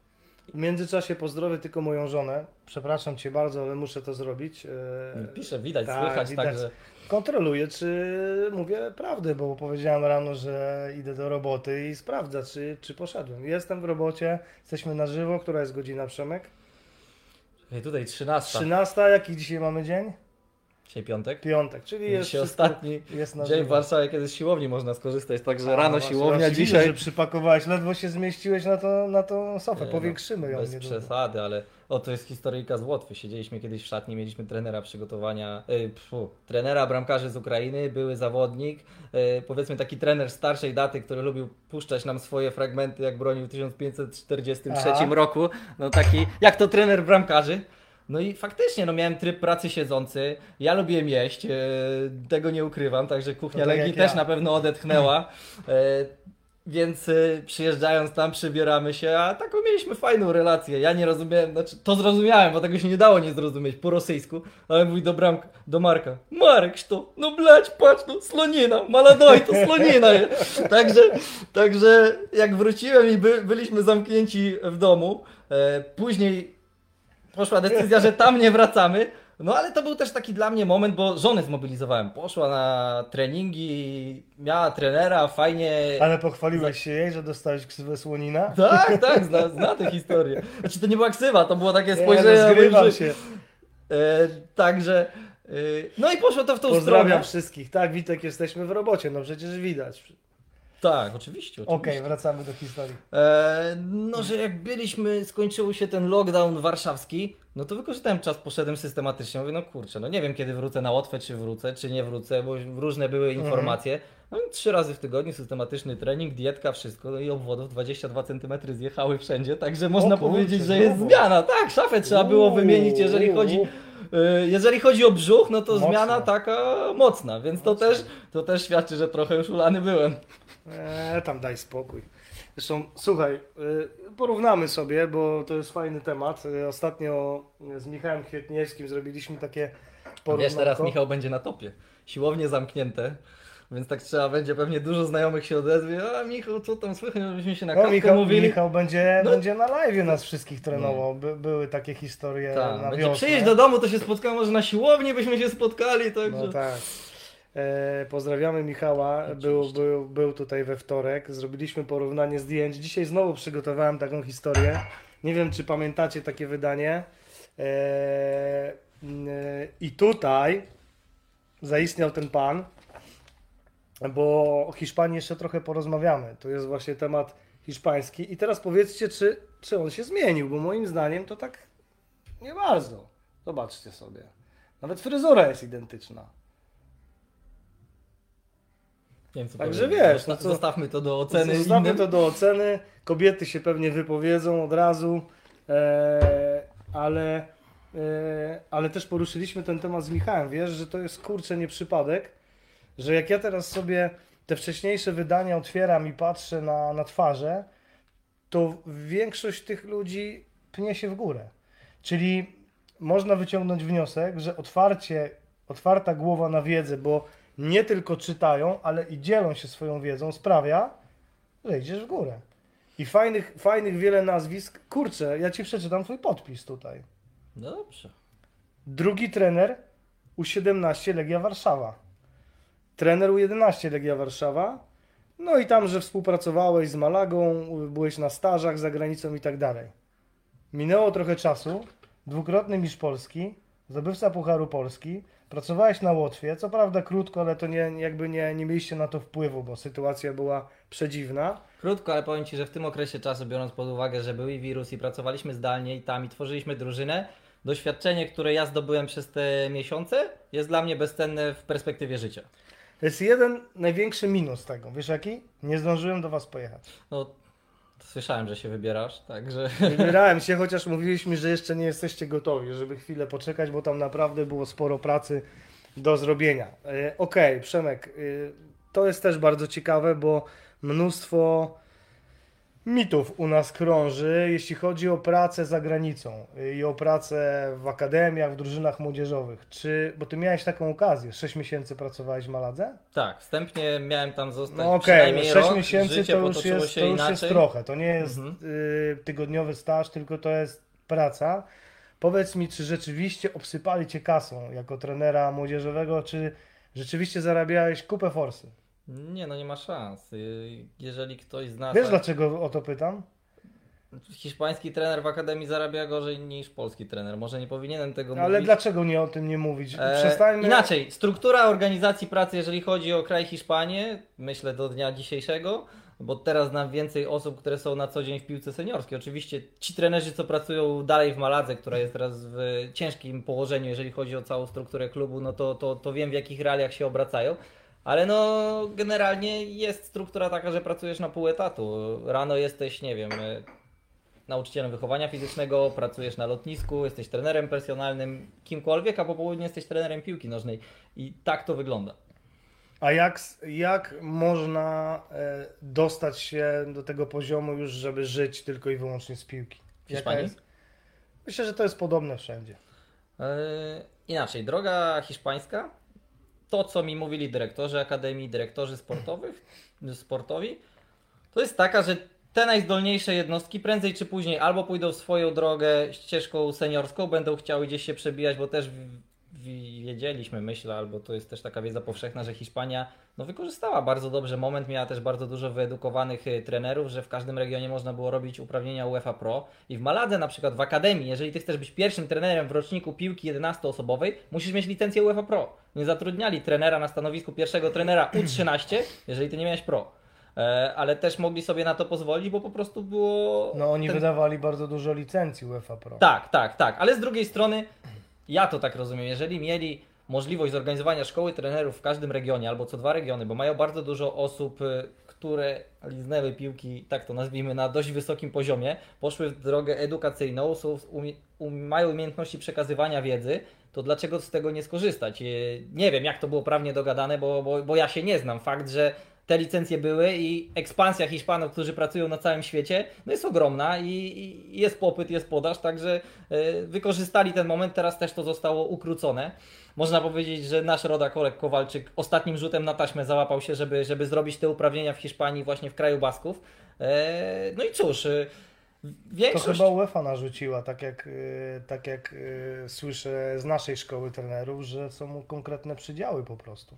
W międzyczasie pozdrowię tylko moją żonę. Przepraszam Cię bardzo, ale muszę to zrobić. E, Pisze, widać, tak, słychać, widać. także Kontroluję, czy mówię prawdę, bo powiedziałem rano, że idę do roboty i sprawdza, czy, czy poszedłem. Jestem w robocie, jesteśmy na żywo. Która jest godzina, Przemek? Tutaj 13, 13. Jaki dzisiaj mamy dzień? Dzisiaj piątek. Piątek, czyli jest Dzisiaj ostatni jest na dzień w. Warszawie, kiedy z siłowni można skorzystać, także A, rano właśnie, siłownia, dzisiaj... Widzę, że przypakowałeś, ledwo się zmieściłeś na, to, na tą sofę. Nie, no, Powiększymy ją Bez niedługo. przesady, ale o to jest historyjka z Łotwy. Siedzieliśmy kiedyś w szatni, mieliśmy trenera przygotowania, y, pfu, trenera bramkarzy z Ukrainy, były zawodnik, y, powiedzmy taki trener starszej daty, który lubił puszczać nam swoje fragmenty, jak bronił w 1543 Aha. roku. No taki, jak to trener bramkarzy. No i faktycznie, no miałem tryb pracy siedzący, ja lubiłem jeść, e, tego nie ukrywam, także kuchnia no tak Legii też ja. na pewno odetchnęła. E, więc e, przyjeżdżając tam, przybieramy się, a taką mieliśmy fajną relację. Ja nie rozumiałem, znaczy to zrozumiałem, bo tego się nie dało nie zrozumieć po rosyjsku, ale mówi do Bramka, do Marka, Marek, to, no blać, patrz, no slonina, maladoj, to slonina jest. także, także jak wróciłem i by, byliśmy zamknięci w domu, e, później poszła decyzja, że tam nie wracamy. No ale to był też taki dla mnie moment, bo żonę zmobilizowałem. Poszła na treningi, miała trenera, fajnie. Ale pochwaliłeś się jej, że dostałeś ksywę słonina? Tak, tak, zna, zna tę historię. Znaczy to nie była ksywa, to było takie Nie, spojrzenie. no, mój zgrywam brzuch. się. E, także. E, no i poszło to w tą Pozdrawiam stronę. wszystkich. Tak, Witek, jesteśmy w robocie, no przecież widać. Tak, oczywiście. Okej, oczywiście. wracamy do historii. E, no, że jak byliśmy, skończył się ten lockdown warszawski, no to wykorzystałem czas, poszedłem systematycznie. Mówię, no kurczę, no nie wiem kiedy wrócę na Łotwę, czy wrócę, czy nie wrócę, bo różne były Mhm. informacje. No i trzy razy w tygodniu systematyczny trening, dietka, wszystko, no i obwodów 22 cm zjechały wszędzie, także można kurczę, powiedzieć, że jest zmiana. Tak, szafę trzeba było wymienić, jeżeli chodzi Jeżeli chodzi o brzuch, no to Mocno. zmiana taka mocna, więc to Mocno. też, to też świadczy, że trochę już ulany byłem. Eee, tam daj spokój. Zresztą, słuchaj, y, porównamy sobie, bo to jest fajny temat. Y, Ostatnio z Michałem Kwietniewskim zrobiliśmy takie Wiesz, porównanko. teraz Michał będzie na topie. Siłownie zamknięte, więc tak trzeba będzie, pewnie dużo znajomych się odezwie. A Michał, co tam słychać, żebyśmy się na No, Michał, mówili. Michał będzie, No. będzie na live nas wszystkich trenował. By, były takie historie Tak, na wiosnę. przyjeść do domu, to się spotkamy, może na siłowni byśmy się spotkali, także... No tak. E, pozdrawiamy Michała. Był, Oczywiście. był, był tutaj we wtorek. Zrobiliśmy porównanie zdjęć. Dzisiaj znowu przygotowałem taką historię. Nie wiem, czy pamiętacie takie wydanie. E, n- I tutaj zaistniał ten pan, bo o Hiszpanii jeszcze trochę porozmawiamy. To jest właśnie temat hiszpański. I teraz powiedzcie, czy, czy on się zmienił, bo moim zdaniem to tak nie bardzo. Zobaczcie sobie. Nawet fryzura jest identyczna. Nie wiem, co Także powiedzieć. wiesz, no co- Zostawmy to do oceny Zostawmy innym. to do oceny. Kobiety się pewnie wypowiedzą od razu, e, ale, e, ale też poruszyliśmy ten temat z Michałem. Wiesz, że to jest kurczę nie przypadek, że jak ja teraz sobie te wcześniejsze wydania otwieram i patrzę na, na twarze, to większość tych ludzi pnie się w górę. Czyli można wyciągnąć wniosek, że otwarcie, otwarta głowa na wiedzę, bo nie tylko czytają, ale i dzielą się swoją wiedzą, sprawia, że idziesz w górę. I fajnych, fajnych wiele nazwisk. Kurczę, ja ci przeczytam twój podpis tutaj. No dobrze. Drugi trener U17 Legia Warszawa. Trener U11 Legia Warszawa. No i tam, że współpracowałeś z Malagą, byłeś na stażach za granicą i tak dalej. Minęło trochę czasu. Dwukrotny mistrz Polski, zdobywca Pucharu Polski. Pracowałeś na Łotwie, co prawda krótko, ale to nie, jakby nie, nie mieliście na to wpływu, bo sytuacja była przedziwna. Krótko, ale powiem Ci, że w tym okresie czasu, biorąc pod uwagę, że był i wirus i pracowaliśmy zdalnie i tam i tworzyliśmy drużynę, doświadczenie, które ja zdobyłem przez te miesiące, jest dla mnie bezcenne w perspektywie życia. To jest jeden największy minus tego. Wiesz jaki? Nie zdążyłem do Was pojechać. No, słyszałem, że się wybierasz, także Wybierałem się, chociaż mówiliśmy, że jeszcze nie jesteście gotowi, żeby chwilę poczekać, bo tam naprawdę było sporo pracy do zrobienia. E, Okej, Przemek, e, to jest też bardzo ciekawe, bo mnóstwo mitów u nas krąży, jeśli chodzi o pracę za granicą i o pracę w akademiach, w drużynach młodzieżowych. Czy, bo ty miałeś taką okazję, 6 miesięcy pracowałeś w Maladze? tak, wstępnie miałem tam zostać No okej, przynajmniej 6 rok, miesięcy życie to już, jest, to już jest trochę. To nie jest Mhm. y, tygodniowy staż, tylko to jest praca. Powiedz mi, czy rzeczywiście obsypali cię kasą jako trenera młodzieżowego, czy rzeczywiście zarabiałeś kupę forsy? Nie, no nie ma szans. Y, Jeżeli ktoś zna... Wiesz tak- dlaczego o to pytam? Hiszpański trener w akademii zarabia gorzej niż polski trener. Może nie powinienem tego Ale mówić. dlaczego nie o tym nie mówić? E, Przestańmy... Inaczej, struktura organizacji pracy, jeżeli chodzi o kraj Hiszpanię, myślę do dnia dzisiejszego, bo teraz znam więcej osób, które są na co dzień w piłce seniorskiej. Oczywiście ci trenerzy, co pracują dalej w Maladze, która jest teraz w ciężkim położeniu, jeżeli chodzi o całą strukturę klubu, no to, to, to wiem w jakich realiach się obracają. Ale no, generalnie jest struktura taka, że pracujesz na pół etatu. Rano jesteś, nie wiem, e, nauczycielem wychowania fizycznego, pracujesz na lotnisku, jesteś trenerem personalnym, kimkolwiek, a po południu jesteś trenerem piłki nożnej. I tak to wygląda. A jak, jak można e, dostać się do tego poziomu już, żeby żyć tylko i wyłącznie z piłki? W Hiszpanii? Myślę, że to jest podobne wszędzie. Yy, inaczej, droga hiszpańska, to co mi mówili dyrektorzy akademii, dyrektorzy sportowych, sportowi, to jest taka, że te najzdolniejsze jednostki prędzej czy później albo pójdą w swoją drogę ścieżką seniorską, będą chciały gdzieś się przebijać, bo też wiedzieliśmy, myślę, albo to jest też taka wiedza powszechna, że Hiszpania no, wykorzystała bardzo dobrze moment, miała też bardzo dużo wyedukowanych y, trenerów, że w każdym regionie można było robić uprawnienia UEFA Pro i w Maladze na przykład w Akademii, jeżeli ty chcesz być pierwszym trenerem w roczniku piłki 11-osobowej, musisz mieć licencję UEFA Pro. Nie zatrudniali trenera na stanowisku pierwszego trenera U13, jeżeli ty nie miałeś Pro. E, ale też mogli sobie na to pozwolić, bo po prostu było... No oni ten- wydawali bardzo dużo licencji UEFA Pro. tak, tak, tak. Ale z drugiej strony, ja to tak rozumiem, jeżeli mieli możliwość zorganizowania szkoły trenerów w każdym regionie albo co dwa regiony, bo mają bardzo dużo osób, y, które liznęły piłki, tak to nazwijmy, na dość wysokim poziomie, poszły w drogę edukacyjną, są, umie, um, mają umiejętności przekazywania wiedzy, to dlaczego z tego nie skorzystać? Y, Nie wiem, jak to było prawnie dogadane, bo, bo, bo ja się nie znam. Fakt, że te licencje były i ekspansja Hiszpanów, którzy pracują na całym świecie, no jest ogromna i, i jest popyt, jest podaż, także e, wykorzystali ten moment, teraz też to zostało ukrócone. Można powiedzieć, że nasz rodak Olek Kowalczyk ostatnim rzutem na taśmę załapał się, żeby, żeby zrobić te uprawnienia w Hiszpanii właśnie w kraju Basków. E, no i cóż, e, To większość... chyba UEFA narzuciła, tak jak, y, tak jak y, słyszę z naszej szkoły trenerów, że są konkretne przydziały po prostu.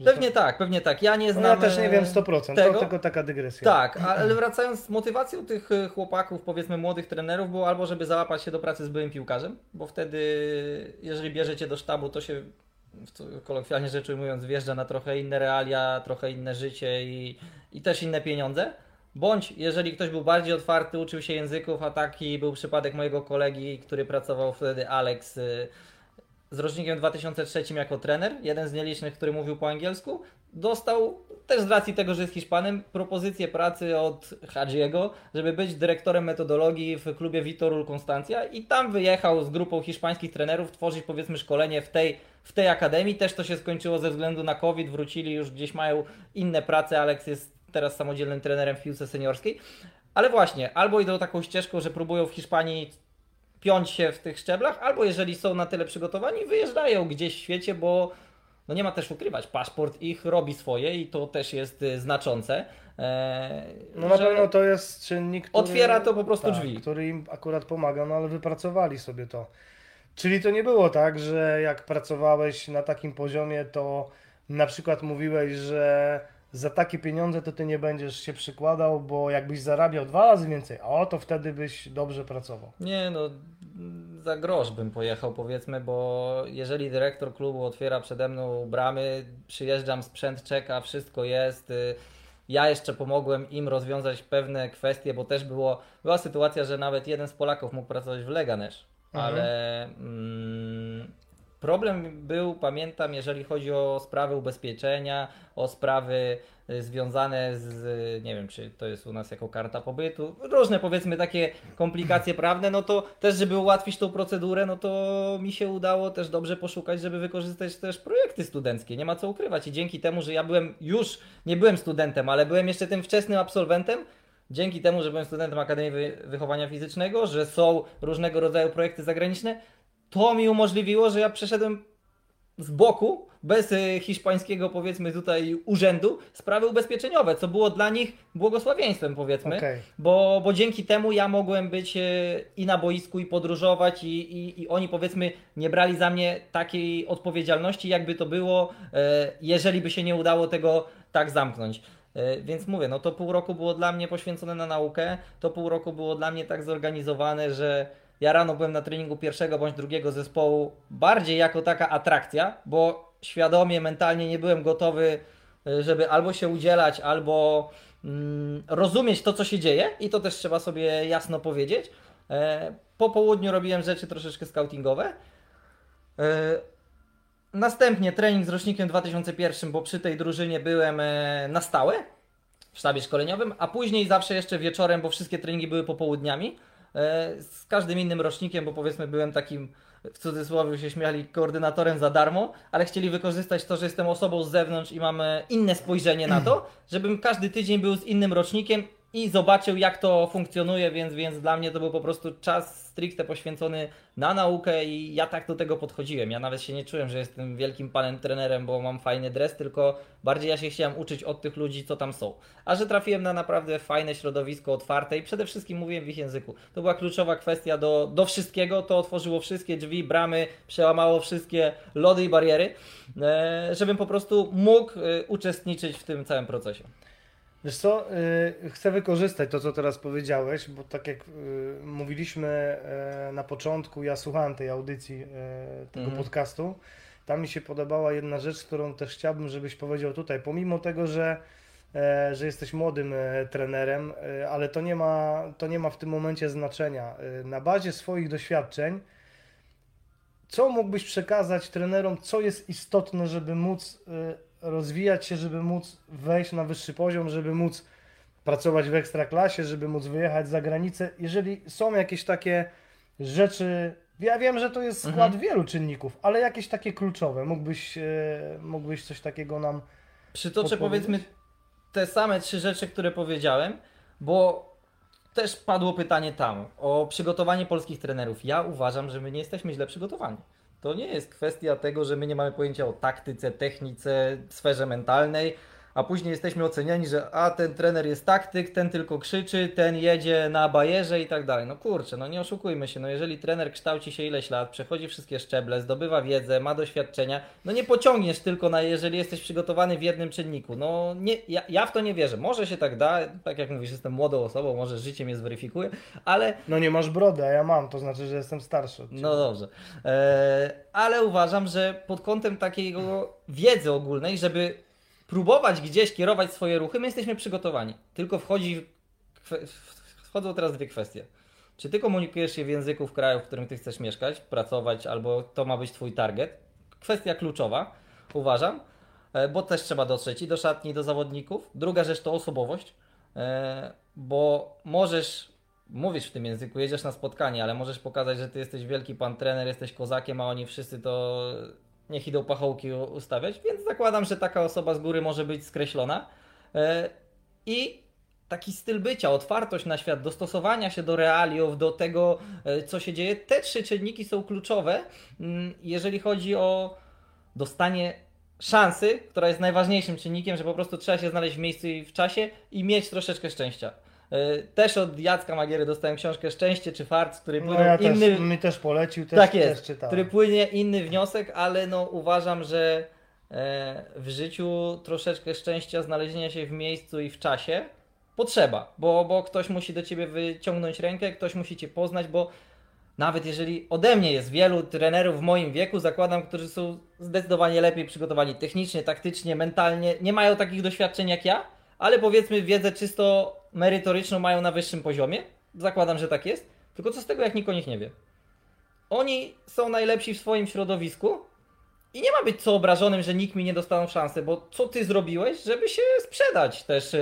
Że Pewnie to, tak, pewnie tak. Ja nie no znam... ja też nie wiem e, 100%, tego. to tylko taka dygresja. Tak, ale wracając, motywacją tych e, chłopaków, powiedzmy młodych trenerów, było albo żeby załapać się do pracy z byłym piłkarzem, bo wtedy, jeżeli bierzecie do sztabu, to się, kolokwialnie rzecz ujmując, wjeżdża na trochę inne realia, trochę inne życie i, i też inne pieniądze. Bądź jeżeli ktoś był bardziej otwarty, uczył się języków, a taki był przypadek mojego kolegi, który pracował wtedy, Alex, y, z rocznikiem 2003 jako trener, jeden z nielicznych, który mówił po angielsku, dostał też z racji tego, że jest Hiszpanem, propozycję pracy od Hadziego, żeby być dyrektorem metodologii w klubie Vitorul Constancia i tam wyjechał z grupą hiszpańskich trenerów tworzyć powiedzmy szkolenie w tej, w tej akademii. Też to się skończyło ze względu na COVID, wrócili już gdzieś mają inne prace. Alex jest teraz samodzielnym trenerem w piłce seniorskiej. Ale właśnie, albo idą taką ścieżką, że próbują w Hiszpanii piąć się w tych szczeblach, albo jeżeli są na tyle przygotowani, wyjeżdżają gdzieś w świecie, bo no nie ma też ukrywać, paszport ich robi swoje i to też jest y, znaczące. Eee, No na pewno to jest czynnik, który, Otwiera to po prostu tak, drzwi. który im akurat pomaga, no ale wypracowali sobie to. Czyli to nie było tak, że jak pracowałeś na takim poziomie, to na przykład mówiłeś, że za takie pieniądze to ty nie będziesz się przykładał, bo jakbyś zarabiał dwa razy więcej, o to wtedy byś dobrze pracował. Nie no, za grosz bym pojechał powiedzmy, bo jeżeli dyrektor klubu otwiera przede mną bramy, przyjeżdżam, sprzęt czeka, wszystko jest. y, Ja jeszcze pomogłem im rozwiązać pewne kwestie, bo też było, była sytuacja, że nawet jeden z Polaków mógł pracować w Leganes. ale mm, problem był, pamiętam, jeżeli chodzi o sprawy ubezpieczenia, o sprawy y, związane z, nie wiem, czy to jest u nas jako karta pobytu, różne powiedzmy takie komplikacje prawne, no to też, żeby ułatwić tą procedurę, no to mi się udało też dobrze poszukać, żeby wykorzystać też projekty studenckie, nie ma co ukrywać. I dzięki temu, że ja byłem już, nie byłem studentem, ale byłem jeszcze tym wczesnym absolwentem, Dzięki temu, że byłem studentem Akademii Wy- Wychowania Fizycznego, że są różnego rodzaju projekty zagraniczne, to mi umożliwiło, że ja przeszedłem z boku, bez y, hiszpańskiego powiedzmy tutaj urzędu, sprawy ubezpieczeniowe, co było dla nich błogosławieństwem powiedzmy, Okej. bo, bo dzięki temu ja mogłem być e, i na boisku i podróżować i, i, i oni powiedzmy nie brali za mnie takiej odpowiedzialności jakby to było, e, jeżeli by się nie udało tego tak zamknąć. E, Więc mówię, no to pół roku było dla mnie poświęcone na naukę, to pół roku było dla mnie tak zorganizowane, że ja rano byłem na treningu pierwszego bądź drugiego zespołu bardziej jako taka atrakcja, bo świadomie, mentalnie nie byłem gotowy, y, żeby albo się udzielać, albo mm, rozumieć to, co się dzieje i to też trzeba sobie jasno powiedzieć. E, Po południu robiłem rzeczy troszeczkę scoutingowe. E, Następnie trening z rocznikiem 2001, bo przy tej drużynie byłem e, na stałe w sztabie szkoleniowym, a później zawsze jeszcze wieczorem, bo wszystkie treningi były popołudniami, z każdym innym rocznikiem, bo powiedzmy byłem takim, w cudzysłowie się śmiali, koordynatorem za darmo, ale chcieli wykorzystać to, że jestem osobą z zewnątrz i mamy inne spojrzenie na to, żebym każdy tydzień był z innym rocznikiem i zobaczył jak to funkcjonuje, więc, więc dla mnie to był po prostu czas stricte poświęcony na naukę i ja tak do tego podchodziłem. Ja nawet się nie czułem, że jestem wielkim panem trenerem, bo mam fajny dres, tylko bardziej ja się chciałem uczyć od tych ludzi, co tam są. A że trafiłem na naprawdę fajne środowisko, otwarte i przede wszystkim mówiłem w ich języku. To była kluczowa kwestia do, do wszystkiego, to otworzyło wszystkie drzwi, bramy, przełamało wszystkie lody i bariery, e, żebym po prostu mógł e, uczestniczyć w tym całym procesie. Wiesz co, y, chcę wykorzystać to, co teraz powiedziałeś, bo tak jak y, mówiliśmy y, na początku, ja słuchałem tej audycji, tego Mhm. podcastu, tam mi się podobała jedna rzecz, którą też chciałbym, żebyś powiedział tutaj, pomimo tego, że, e, że jesteś młodym e, trenerem, e, ale to nie, ma, to nie ma w tym momencie znaczenia. Na bazie swoich doświadczeń, co mógłbyś przekazać trenerom, co jest istotne, żeby móc rozwijać się, żeby móc wejść na wyższy poziom, żeby móc pracować w ekstraklasie, żeby móc wyjechać za granicę. Jeżeli są jakieś takie rzeczy, ja wiem, że to jest skład Mhm. wielu czynników, ale jakieś takie kluczowe, mógłbyś, y, mógłbyś coś takiego nam Przytoczę powiedzmy te same trzy rzeczy, które powiedziałem, bo też padło pytanie tam o przygotowanie polskich trenerów. Ja uważam, że my nie jesteśmy źle przygotowani. To nie jest kwestia tego, że my nie mamy pojęcia o taktyce, technice, sferze mentalnej, a później jesteśmy oceniani, że a ten trener jest taktyk, ten tylko krzyczy, ten jedzie na bajerze i tak dalej. No kurczę, no nie oszukujmy się, no jeżeli trener kształci się ileś lat, przechodzi wszystkie szczeble, zdobywa wiedzę, ma doświadczenia, no nie pociągniesz tylko na jeżeli jesteś przygotowany w jednym czynniku. No nie, ja, ja w to nie wierzę. Może się tak da, tak jak mówisz, jestem młodą osobą, może życie mnie zweryfikuje, ale No nie masz brody, a ja mam, to znaczy, że jestem starszy no dobrze. E, ale uważam, że pod kątem takiego wiedzy ogólnej, żeby próbować gdzieś kierować swoje ruchy, my jesteśmy przygotowani. Tylko wchodzi, wchodzą teraz dwie kwestie. Czy ty komunikujesz się w języku w kraju, w którym ty chcesz mieszkać, pracować, albo to ma być twój target? Kwestia kluczowa, uważam, e, bo też trzeba dotrzeć i do szatni, i do zawodników. Druga rzecz to osobowość, e, bo możesz mówisz w tym języku, jedziesz na spotkanie, ale możesz pokazać, że ty jesteś wielki pan trener, jesteś kozakiem, a oni wszyscy to niech idą pachołki ustawiać, więc zakładam, że taka osoba z góry może być skreślona. E, I taki styl bycia, otwartość na świat, dostosowania się do realiów, do tego, e, co się dzieje, te trzy czynniki są kluczowe, mm, jeżeli chodzi o dostanie szansy, która jest najważniejszym czynnikiem, że po prostu trzeba się znaleźć w miejscu i w czasie i mieć troszeczkę szczęścia. E, Też od Jacka Magiery dostałem książkę Szczęście czy Fart, z której No płynął ja też, inny, mi też polecił, też, tak jest, też czytałem. który płynie inny wniosek, ale no uważam, że e, w życiu troszeczkę szczęścia, znalezienia się w miejscu i w czasie potrzeba, bo, bo ktoś musi do ciebie wyciągnąć rękę, ktoś musi cię poznać, bo nawet jeżeli ode mnie jest wielu trenerów w moim wieku, zakładam, którzy są zdecydowanie lepiej przygotowani technicznie, taktycznie, mentalnie, nie mają takich doświadczeń jak ja, ale powiedzmy wiedzę czysto merytoryczną mają na wyższym poziomie. Zakładam, że tak jest. Tylko co z tego, jak nikt o nich nie wie? oni są najlepsi w swoim środowisku i nie ma być co obrażonym, że nikt mi nie dostaną szansy, bo co ty zrobiłeś, żeby się sprzedać też, e,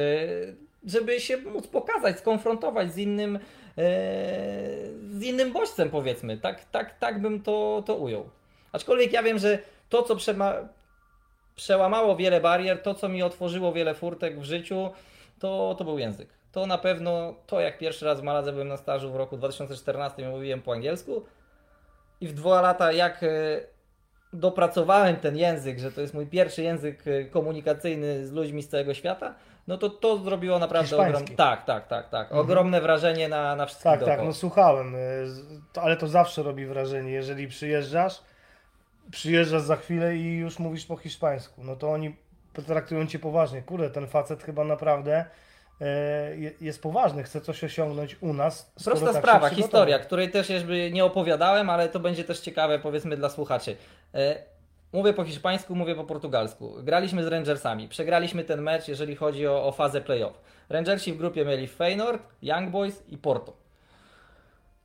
żeby się móc pokazać, skonfrontować z innym, e, z innym bodźcem powiedzmy. Tak, tak, tak bym to, to ujął. Aczkolwiek ja wiem, że to co przema, przełamało wiele barier, to co mi otworzyło wiele furtek w życiu, to, to był język. To na pewno to, jak pierwszy raz w Maladze byłem na stażu w roku 2014 i mówiłem po angielsku i w dwa lata jak e, dopracowałem ten język, że to jest mój pierwszy język e, komunikacyjny z ludźmi z całego świata, no to to zrobiło naprawdę ogromne, tak, tak, tak, tak, Mhm. ogromne wrażenie na, na wszystkich Tak, tak, dookoła. no słuchałem, to, ale to zawsze robi wrażenie, jeżeli przyjeżdżasz, przyjeżdżasz za chwilę i już mówisz po hiszpańsku, no to oni traktują cię poważnie. Kurde, ten facet chyba naprawdę e, jest poważny, chce coś osiągnąć u nas. Prosta tak sprawa, historia, której też jakby nie opowiadałem, ale to będzie też ciekawe powiedzmy dla słuchaczy. E, Mówię po hiszpańsku, mówię po portugalsku. Graliśmy z Rangersami. Przegraliśmy ten mecz, jeżeli chodzi o, o fazę playoff. Rangersi w grupie mieli Feyenoord, Young Boys i Porto.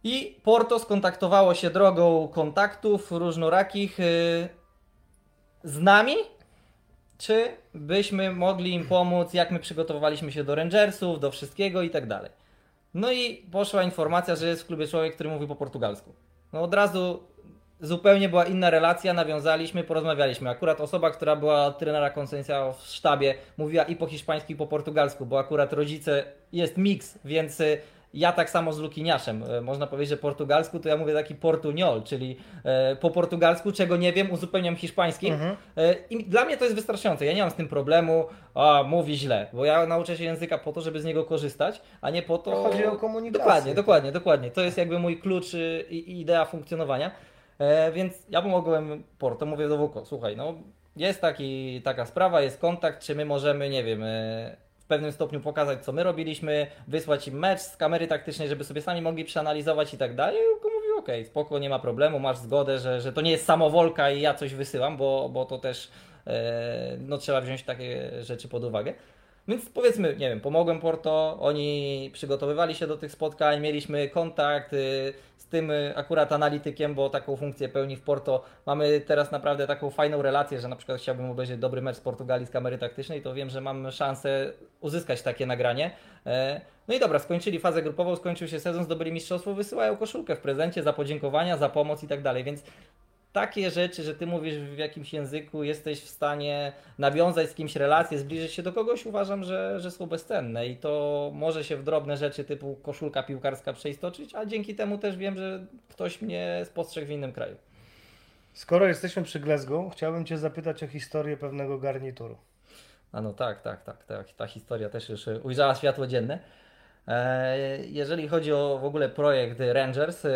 I Porto skontaktowało się drogą kontaktów różnorakich y, z nami, czy byśmy mogli im pomóc, jak my przygotowywaliśmy się do Rangersów, do wszystkiego i tak dalej. No i poszła informacja, że jest w klubie człowiek, który mówi po portugalsku. No od razu zupełnie była inna relacja, nawiązaliśmy, porozmawialiśmy. Akurat osoba, która była trenera Konsensia w sztabie, mówiła i po hiszpańsku, i po portugalsku, bo akurat rodzice jest miks, więc y, ja tak samo z Lukiniaszem. Y, Można powiedzieć, że portugalsku to ja mówię taki portuniol, czyli e, po portugalsku, czego nie wiem, uzupełniam hiszpańskim. Mhm. E, I dla mnie to jest wystarczające. Ja nie mam z tym problemu, a mówi źle, bo ja nauczę się języka po to, żeby z niego korzystać, a nie po to. To chodzi o komunikację. Dokładnie, dokładnie, dokładnie. To jest jakby mój klucz y, i idea funkcjonowania. E, więc ja pomogłem Porto, mówię do Wuko, słuchaj, no jest taki, taka sprawa, jest kontakt, czy my możemy, nie wiem, e, w pewnym stopniu pokazać, co my robiliśmy, wysłać im mecz z kamery taktycznej, żeby sobie sami mogli przeanalizować i tak dalej. Wuko mówił, okej, spoko, nie ma problemu, masz zgodę, że, że to nie jest samowolka i ja coś wysyłam, bo, bo to też e, no, trzeba wziąć takie rzeczy pod uwagę. Więc powiedzmy, nie wiem, pomogłem Porto, oni przygotowywali się do tych spotkań, mieliśmy kontakt y, z tym y, akurat analitykiem, bo taką funkcję pełni w Porto. Mamy teraz naprawdę taką fajną relację, że na przykład chciałbym obejrzeć dobry mecz z Portugalii z kamery taktycznej, to wiem, że mam szansę uzyskać takie nagranie. E, No i dobra, skończyli fazę grupową, skończył się sezon, zdobyli mistrzostwo, wysyłają koszulkę w prezencie za podziękowania, za pomoc i tak dalej, więc takie rzeczy, że ty mówisz w jakimś języku, jesteś w stanie nawiązać z kimś relację, zbliżyć się do kogoś, uważam, że, że są bezcenne i to może się w drobne rzeczy typu koszulka piłkarska przeistoczyć, a dzięki temu też wiem, że ktoś mnie spostrzegł w innym kraju. Skoro jesteśmy przy Glasgow, chciałbym Cię zapytać o historię pewnego garnituru. A no tak, tak, tak, tak. Ta historia też już e, ujrzała światło dzienne. E, Jeżeli chodzi o w ogóle projekt Rangers e,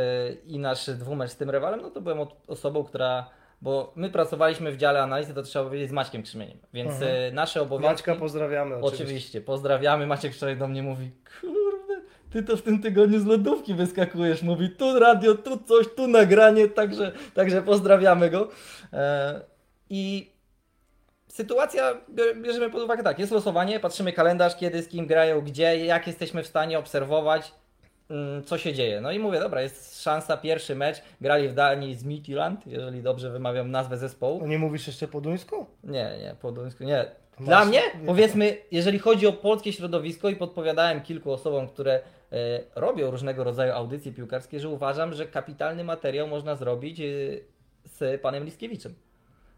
i nasz dwumecz z tym rywalem, no to byłem osobą, która. Bo my pracowaliśmy w dziale analizy, to trzeba powiedzieć z Maćkiem Krzymieniem. Więc Mhm. e, nasze obowiązki. Maćka pozdrawiamy Oczywiście. oczywiście. pozdrawiamy. Maciek wczoraj do mnie mówi, kurde, ty to w tym tygodniu z lodówki wyskakujesz. Mówi, tu radio, tu coś, tu nagranie, także, także pozdrawiamy go. I sytuacja, bie- bierzemy pod uwagę tak, jest losowanie, patrzymy kalendarz, kiedy, z kim grają, gdzie, jak jesteśmy w stanie obserwować, mm, co się dzieje. No i mówię, dobra, jest szansa, pierwszy mecz, grali w Danii z Midtjylland, jeżeli dobrze wymawiam nazwę zespołu. No nie mówisz jeszcze po duńsku? Nie, nie, po duńsku nie. Dla masz- mnie, powiedzmy, jeżeli chodzi o polskie środowisko i podpowiadałem kilku osobom, które e, robią różnego rodzaju audycje piłkarskie, że uważam, że kapitalny materiał można zrobić e, z panem Liskiewiczem.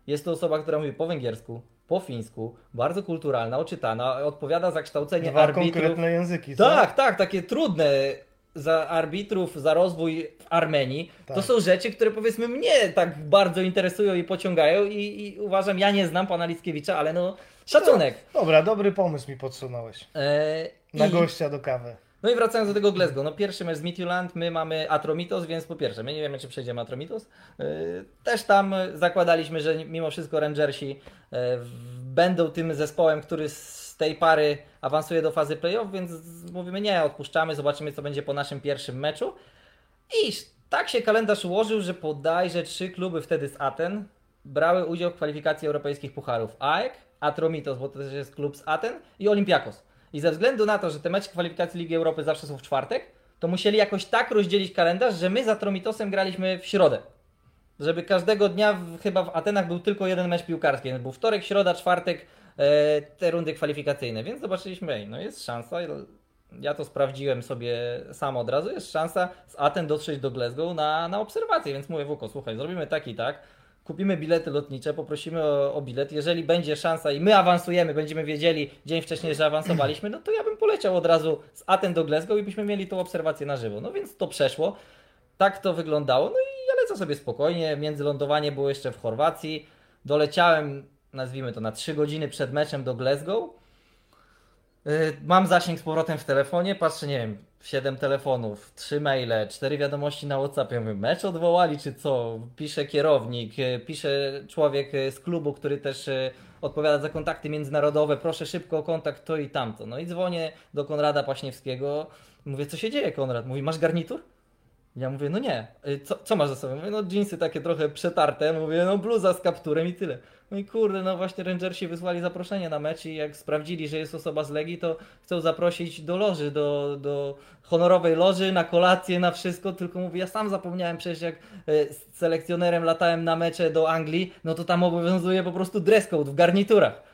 Jest to osoba, która mówi po węgiersku, po fińsku, bardzo kulturalna, oczytana, odpowiada za kształcenie Dwa arbitrów. konkretne języki, co? Tak, tak, takie trudne za arbitrów, za rozwój w Armenii. To Tak. są rzeczy, które powiedzmy mnie tak bardzo interesują i pociągają i, i uważam, ja nie znam pana Lickiewicza, ale no szacunek. Dobra, dobry pomysł mi podsunąłeś. E, Na i- gościa do kawy. No i wracając do tego Glasgow, no pierwszy mecz z my mamy Atromitos, więc po pierwsze, my nie wiemy czy przejdziemy Atromitos. Yy, Też tam zakładaliśmy, że mimo wszystko Rangersi w- będą tym zespołem, który z tej pary awansuje do fazy playoff, więc mówimy nie, odpuszczamy, zobaczymy co będzie po naszym pierwszym meczu. I tak się kalendarz ułożył, że bodajże trzy kluby wtedy z Aten brały udział w kwalifikacji europejskich pucharów. AEK, Atromitos, bo to też jest klub z Aten i Olympiakos. I ze względu na to, że te mecze kwalifikacji Ligi Europy zawsze są w czwartek, to musieli jakoś tak rozdzielić kalendarz, że my za Tromitosem graliśmy w środę. Żeby każdego dnia, w, chyba w Atenach był tylko jeden mecz piłkarski. Był wtorek, środa, czwartek, e, te rundy kwalifikacyjne. Więc zobaczyliśmy, ej, no jest szansa. Ja to sprawdziłem sobie sam od razu. Jest szansa z Aten dotrzeć do Glasgow na, na obserwację. Więc mówię, Wuko, słuchaj, zrobimy tak i tak kupimy bilety lotnicze, poprosimy o, o, bilet. Jeżeli będzie szansa i my awansujemy, będziemy wiedzieli dzień wcześniej, że awansowaliśmy, no to ja bym poleciał od razu z Aten do Glasgow i byśmy mieli tą obserwację na żywo. No więc to przeszło. Tak to wyglądało. No i ja lecę sobie spokojnie. Międzylądowanie było jeszcze w Chorwacji. Doleciałem, nazwijmy to, na 3 godziny przed meczem do Glasgow. Y, mam zasięg z powrotem w telefonie, patrzę, nie wiem, 7 telefonów, 3 maile, 4 wiadomości na WhatsAppie. Mówię, mecz odwołali czy co? Pisze kierownik, y, pisze człowiek y, z klubu, który też odpowiada za kontakty międzynarodowe. Proszę szybko o kontakt to i tamto. No i dzwonię do Konrada Paśniewskiego. Mówię, co się dzieje, Konrad? Mówi, masz garnitur? Ja mówię, no nie. Co, co masz za sobą? Mówię, no jeansy takie trochę przetarte. Mówię, no bluza z kapturem i tyle. No i kurde, no właśnie Rangersi wysłali zaproszenie na mecz i jak sprawdzili, że jest osoba z Legii, to chcą zaprosić do loży, do, do honorowej loży, na kolację, na wszystko, tylko mówię, ja sam zapomniałem przecież jak e, z selekcjonerem latałem na mecze do Anglii, no to tam obowiązuje po prostu dress code w garniturach.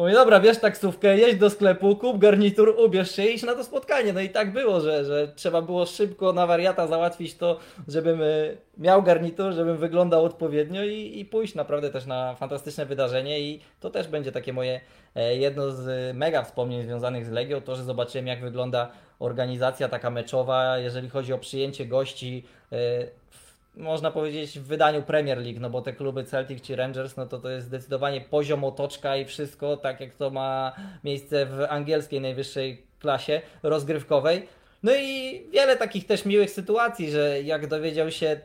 Mówię, dobra, bierz taksówkę, jedź do sklepu, kup garnitur, ubierz się i idź na to spotkanie. No i tak było, że, że trzeba było szybko na wariata załatwić to, żebym e, miał garnitur, żebym wyglądał odpowiednio i, i pójść naprawdę też na fantastyczne wydarzenie i to też będzie takie moje e, jedno z mega wspomnień związanych z Legią, to, że zobaczyłem jak wygląda organizacja taka meczowa, jeżeli chodzi o przyjęcie gości e, można powiedzieć w wydaniu Premier League, no bo te kluby Celtic czy Rangers, no to to jest zdecydowanie poziom otoczka i wszystko, tak jak to ma miejsce w angielskiej najwyższej klasie rozgrywkowej. No i wiele takich też miłych sytuacji, że jak dowiedział się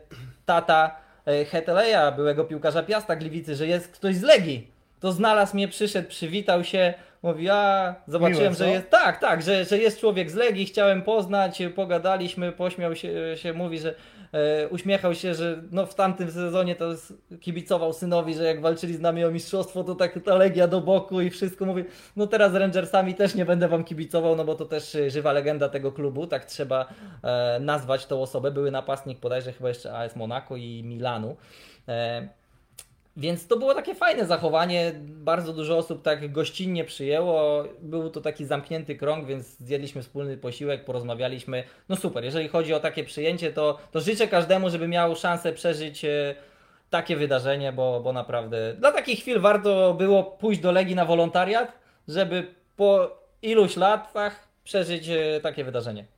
tata e, Heteleja, byłego piłkarza Piasta Gliwicy, że jest ktoś z Legii, to znalazł mnie, przyszedł, przywitał się, mówi, a zobaczyłem, Miłe, że jest, tak, tak, że, że jest człowiek z Legii, chciałem poznać, pogadaliśmy, pośmiał się, się mówi, że e, uśmiechał się, że no w tamtym sezonie to kibicował synowi, że jak walczyli z nami o mistrzostwo, to tak ta Legia do boku i wszystko, mówi, no teraz z Rangersami też nie będę wam kibicował, no bo to też e, żywa legenda tego klubu, tak trzeba e, nazwać tą osobę, były napastnik bodajże chyba jeszcze AS Monaco i Milanu, e, więc to było takie fajne zachowanie. Bardzo dużo osób tak gościnnie przyjęło. Był to taki zamknięty krąg, więc zjedliśmy wspólny posiłek, porozmawialiśmy. No super, jeżeli chodzi o takie przyjęcie, to, to życzę każdemu, żeby miał szansę przeżyć e, takie wydarzenie, bo, bo naprawdę dla takich chwil warto było pójść do Legii na wolontariat, żeby po iluś latach przeżyć e, takie wydarzenie.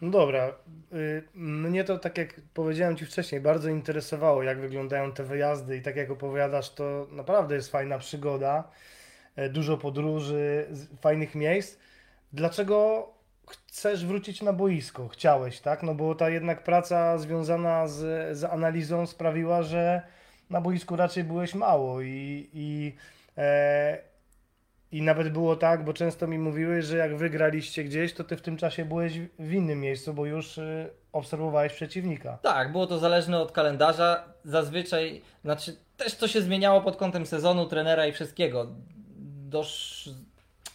No dobra, y, mnie to tak jak powiedziałem Ci wcześniej, bardzo interesowało, jak wyglądają te wyjazdy i tak jak opowiadasz, to naprawdę jest fajna przygoda, e, dużo podróży, fajnych miejsc. Dlaczego chcesz wrócić na boisko? Chciałeś, tak? No bo ta jednak praca związana z, z analizą sprawiła, że na boisku raczej byłeś mało i, i e, i nawet było tak, bo często mi mówiły, że jak wygraliście gdzieś, to ty w tym czasie byłeś w innym miejscu, bo już y, obserwowałeś przeciwnika. Tak, było to zależne od kalendarza. Zazwyczaj, znaczy też to się zmieniało pod kątem sezonu, trenera i wszystkiego. Dosz,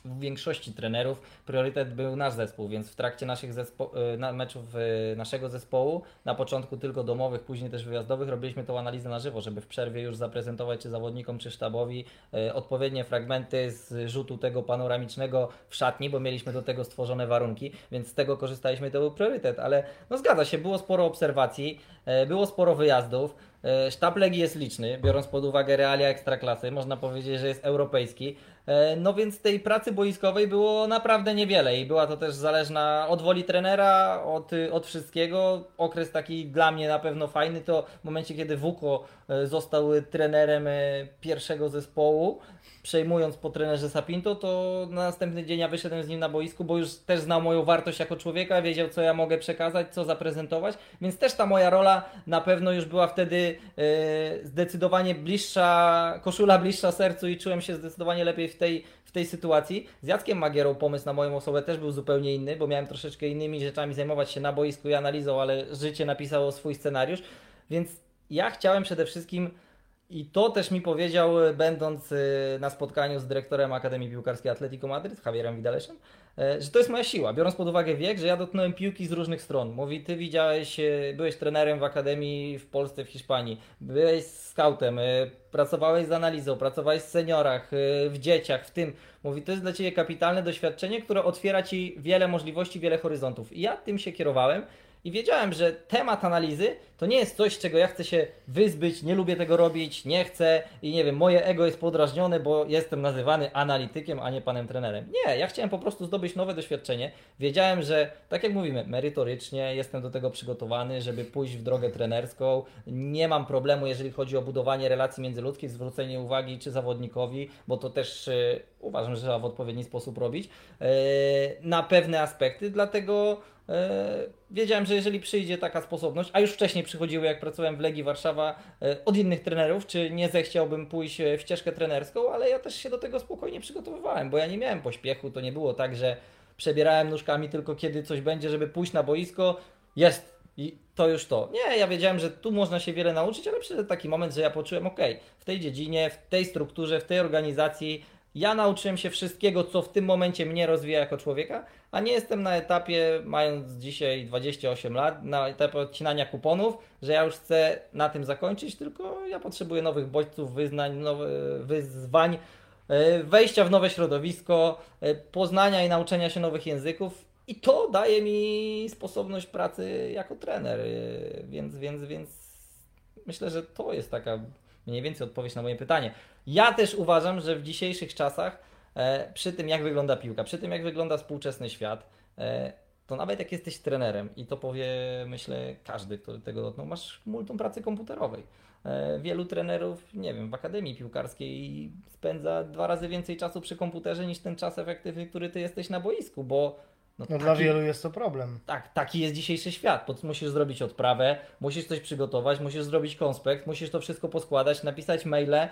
w większości trenerów priorytet był nasz zespół, więc w trakcie naszych zespo- y, na meczów y, naszego zespołu, na początku tylko domowych, później też wyjazdowych, robiliśmy tą analizę na żywo, żeby w przerwie już zaprezentować czy zawodnikom, czy sztabowi y, odpowiednie fragmenty z rzutu tego panoramicznego w szatni, bo mieliśmy do tego stworzone warunki, więc z tego korzystaliśmy, to był priorytet, ale no zgadza się, było sporo obserwacji, było sporo wyjazdów, Sztab Legii jest liczny, biorąc pod uwagę realia ekstraklasy, można powiedzieć, że jest europejski. E, no więc tej pracy boiskowej było naprawdę niewiele i była to też zależna od woli trenera, od, od wszystkiego. Okres taki dla mnie na pewno fajny to w momencie, kiedy Wuko e, został trenerem e, pierwszego zespołu, przejmując po trenerze Sapinto, to na następny dzień ja wyszedłem z nim na boisku, bo już też znał moją wartość jako człowieka, wiedział co ja mogę przekazać, co zaprezentować, więc też ta moja rola na pewno już była wtedy e, zdecydowanie bliższa, koszula bliższa sercu i czułem się zdecydowanie lepiej w tej, w tej sytuacji. Z Jackiem Magierą pomysł na moją osobę też był zupełnie inny, bo miałem troszeczkę innymi rzeczami zajmować się na boisku i analizą, ale życie napisało swój scenariusz, więc ja chciałem przede wszystkim I to też mi powiedział, e, będąc e, na spotkaniu z dyrektorem Akademii Piłkarskiej Atletico Madryt, Javierem Vidaleszem, e, że to jest moja siła, biorąc pod uwagę wiek, że ja dotknąłem piłki z różnych stron. Mówi, ty widziałeś, byłeś trenerem w Akademii w Polsce, w Hiszpanii, byłeś scoutem, pracowałeś z analizą, pracowałeś w seniorach, w dzieciach, w tym. Mówi, to jest dla Ciebie kapitalne doświadczenie, które otwiera Ci wiele możliwości, wiele horyzontów. I ja tym się kierowałem i wiedziałem, że temat analizy to nie jest coś, czego ja chcę się wyzbyć, nie lubię tego robić, nie chcę i nie wiem, moje ego jest podrażnione, bo jestem nazywany analitykiem, a nie panem trenerem. Nie, ja chciałem po prostu zdobyć nowe doświadczenie. Wiedziałem, że tak jak mówimy, merytorycznie jestem do tego przygotowany, żeby pójść w drogę trenerską. Nie mam problemu, jeżeli chodzi o budowanie relacji międzyludzkich, zwrócenie uwagi czy zawodnikowi, bo to też yy, uważam, że trzeba w odpowiedni sposób robić, yy, na pewne aspekty, dlatego wiedziałem, że jeżeli przyjdzie taka sposobność, a już wcześniej przychodziły, jak pracowałem w Legii Warszawa, e, od innych trenerów, czy nie zechciałbym pójść e, w ścieżkę trenerską, ale ja też się do tego spokojnie przygotowywałem, bo ja nie miałem pośpiechu, to nie było tak, że przebierałem nóżkami tylko kiedy coś będzie, żeby pójść na boisko, jest i to już to. Nie, ja wiedziałem, że tu można się wiele nauczyć, ale przyszedł taki moment, że ja poczułem, ok, w tej dziedzinie, w tej strukturze, w tej organizacji ja nauczyłem się wszystkiego, co w tym momencie mnie rozwija jako człowieka, a nie jestem na etapie, mając dzisiaj 28 lat, na etapie odcinania kuponów, że ja już chcę na tym zakończyć, tylko ja potrzebuję nowych bodźców, wyznań, wyzwań, e, wejścia w nowe środowisko, e, poznania i nauczenia się nowych języków. I to daje mi sposobność pracy jako trener, e, więc, więc, więc myślę, że to jest taka mniej więcej odpowiedź na moje pytanie. Ja też uważam, że w dzisiejszych czasach, e, przy tym jak wygląda piłka, przy tym jak wygląda współczesny świat, e, to nawet jak jesteś trenerem, i to powie, myślę, każdy, który tego dotknął, masz multum pracy komputerowej. E, wielu trenerów, nie wiem, w akademii piłkarskiej spędza dwa razy więcej czasu przy komputerze niż ten czas efektywny, który ty jesteś na boisku, bo no, no taki, dla wielu jest to problem. Tak, taki jest dzisiejszy świat. Musisz zrobić odprawę, musisz coś przygotować, musisz zrobić konspekt, musisz to wszystko poskładać, napisać maile, e,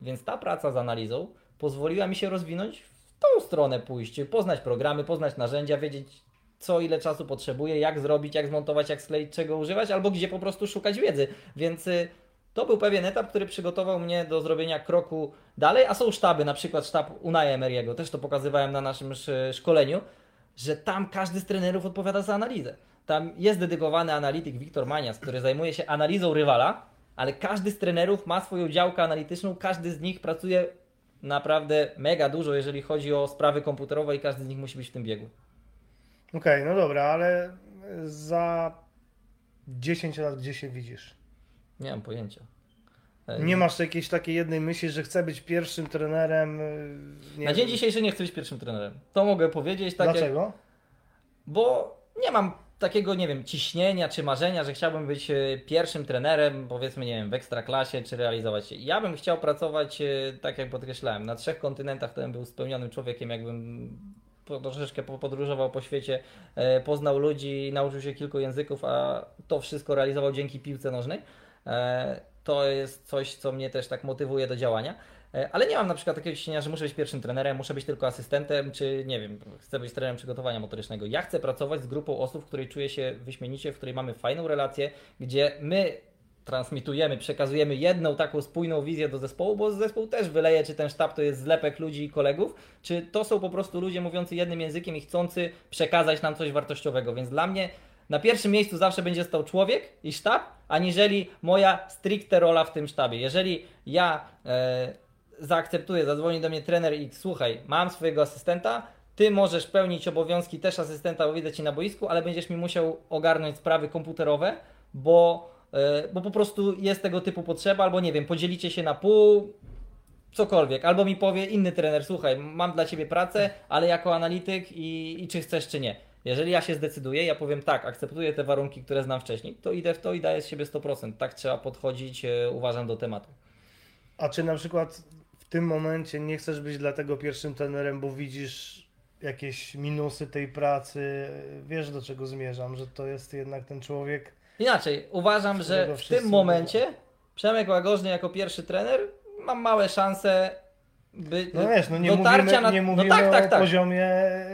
więc ta praca z analizą pozwoliła mi się rozwinąć w tą stronę pójść, poznać programy, poznać narzędzia, wiedzieć co ile czasu potrzebuję, jak zrobić, jak zmontować, jak skleić, czego używać, albo gdzie po prostu szukać wiedzy. Więc y, to był pewien etap, który przygotował mnie do zrobienia kroku dalej, a są sztaby, na przykład sztab Unai Emery'ego, też to pokazywałem na naszym szkoleniu, że tam każdy z trenerów odpowiada za analizę. Tam jest dedykowany analityk Wiktor Manias, który zajmuje się analizą rywala, ale każdy z trenerów ma swoją działkę analityczną, każdy z nich pracuje naprawdę mega dużo, jeżeli chodzi o sprawy komputerowe i każdy z nich musi być w tym biegu. Okej, okay, no dobra, ale za 10 lat gdzie się widzisz? Nie mam pojęcia. Nie masz jakiejś takiej jednej myśli, że chcę być pierwszym trenerem? Y, Na dzień dzisiejszy nie chcę być pierwszym trenerem. To mogę powiedzieć. Tak Dlaczego? Jak... Bo nie mam takiego, nie wiem, ciśnienia czy marzenia, że chciałbym być y, pierwszym trenerem, powiedzmy, nie wiem, w ekstraklasie, czy realizować się. Ja bym chciał pracować, y, tak jak podkreślałem, na trzech kontynentach, to bym był spełnionym człowiekiem, jakbym troszeczkę podróżował po świecie, e, poznał ludzi, nauczył się kilku języków, a to wszystko realizował dzięki piłce nożnej. To jest coś, co mnie też tak motywuje do działania. E, ale nie mam na przykład takiego ciśnienia, że muszę być pierwszym trenerem, muszę być tylko asystentem, czy nie wiem, chcę być trenerem przygotowania motorycznego. Ja chcę pracować z grupą osób, w której czuję się wyśmienicie, w której mamy fajną relację, gdzie my transmitujemy, przekazujemy jedną taką spójną wizję do zespołu, bo zespół też wyleje, czy ten sztab to jest zlepek ludzi i kolegów, czy to są po prostu ludzie mówiący jednym językiem i chcący przekazać nam coś wartościowego. Więc dla mnie na pierwszym miejscu zawsze będzie stał człowiek i sztab, aniżeli moja stricte rola w tym sztabie. Jeżeli ja e, zaakceptuję, zadzwoni do mnie trener i słuchaj, mam swojego asystenta, ty możesz pełnić obowiązki też asystenta, bo widzę ci na boisku, ale będziesz mi musiał ogarnąć sprawy komputerowe, bo, e, bo po prostu jest tego typu potrzeba, albo nie wiem, podzielicie się na pół, cokolwiek, albo mi powie inny trener, słuchaj, mam dla ciebie pracę, ale jako analityk i, i czy chcesz, czy nie. Jeżeli ja się zdecyduję, ja powiem tak, akceptuję te warunki, które znam wcześniej, to idę w to i daję z siebie 100%. Tak trzeba podchodzić, e, uważam, do tematu. A czy na przykład w tym momencie nie chcesz być dlatego pierwszym trenerem, bo widzisz jakieś minusy tej pracy, wiesz do czego zmierzam, że to jest jednak ten człowiek. Inaczej, uważam, że w tym momencie Przemek Łagożny jako pierwszy trener mam małe szanse by, no wiesz, no nie mówimy, na... nie no mówimy no tak, tak, tak. o poziomie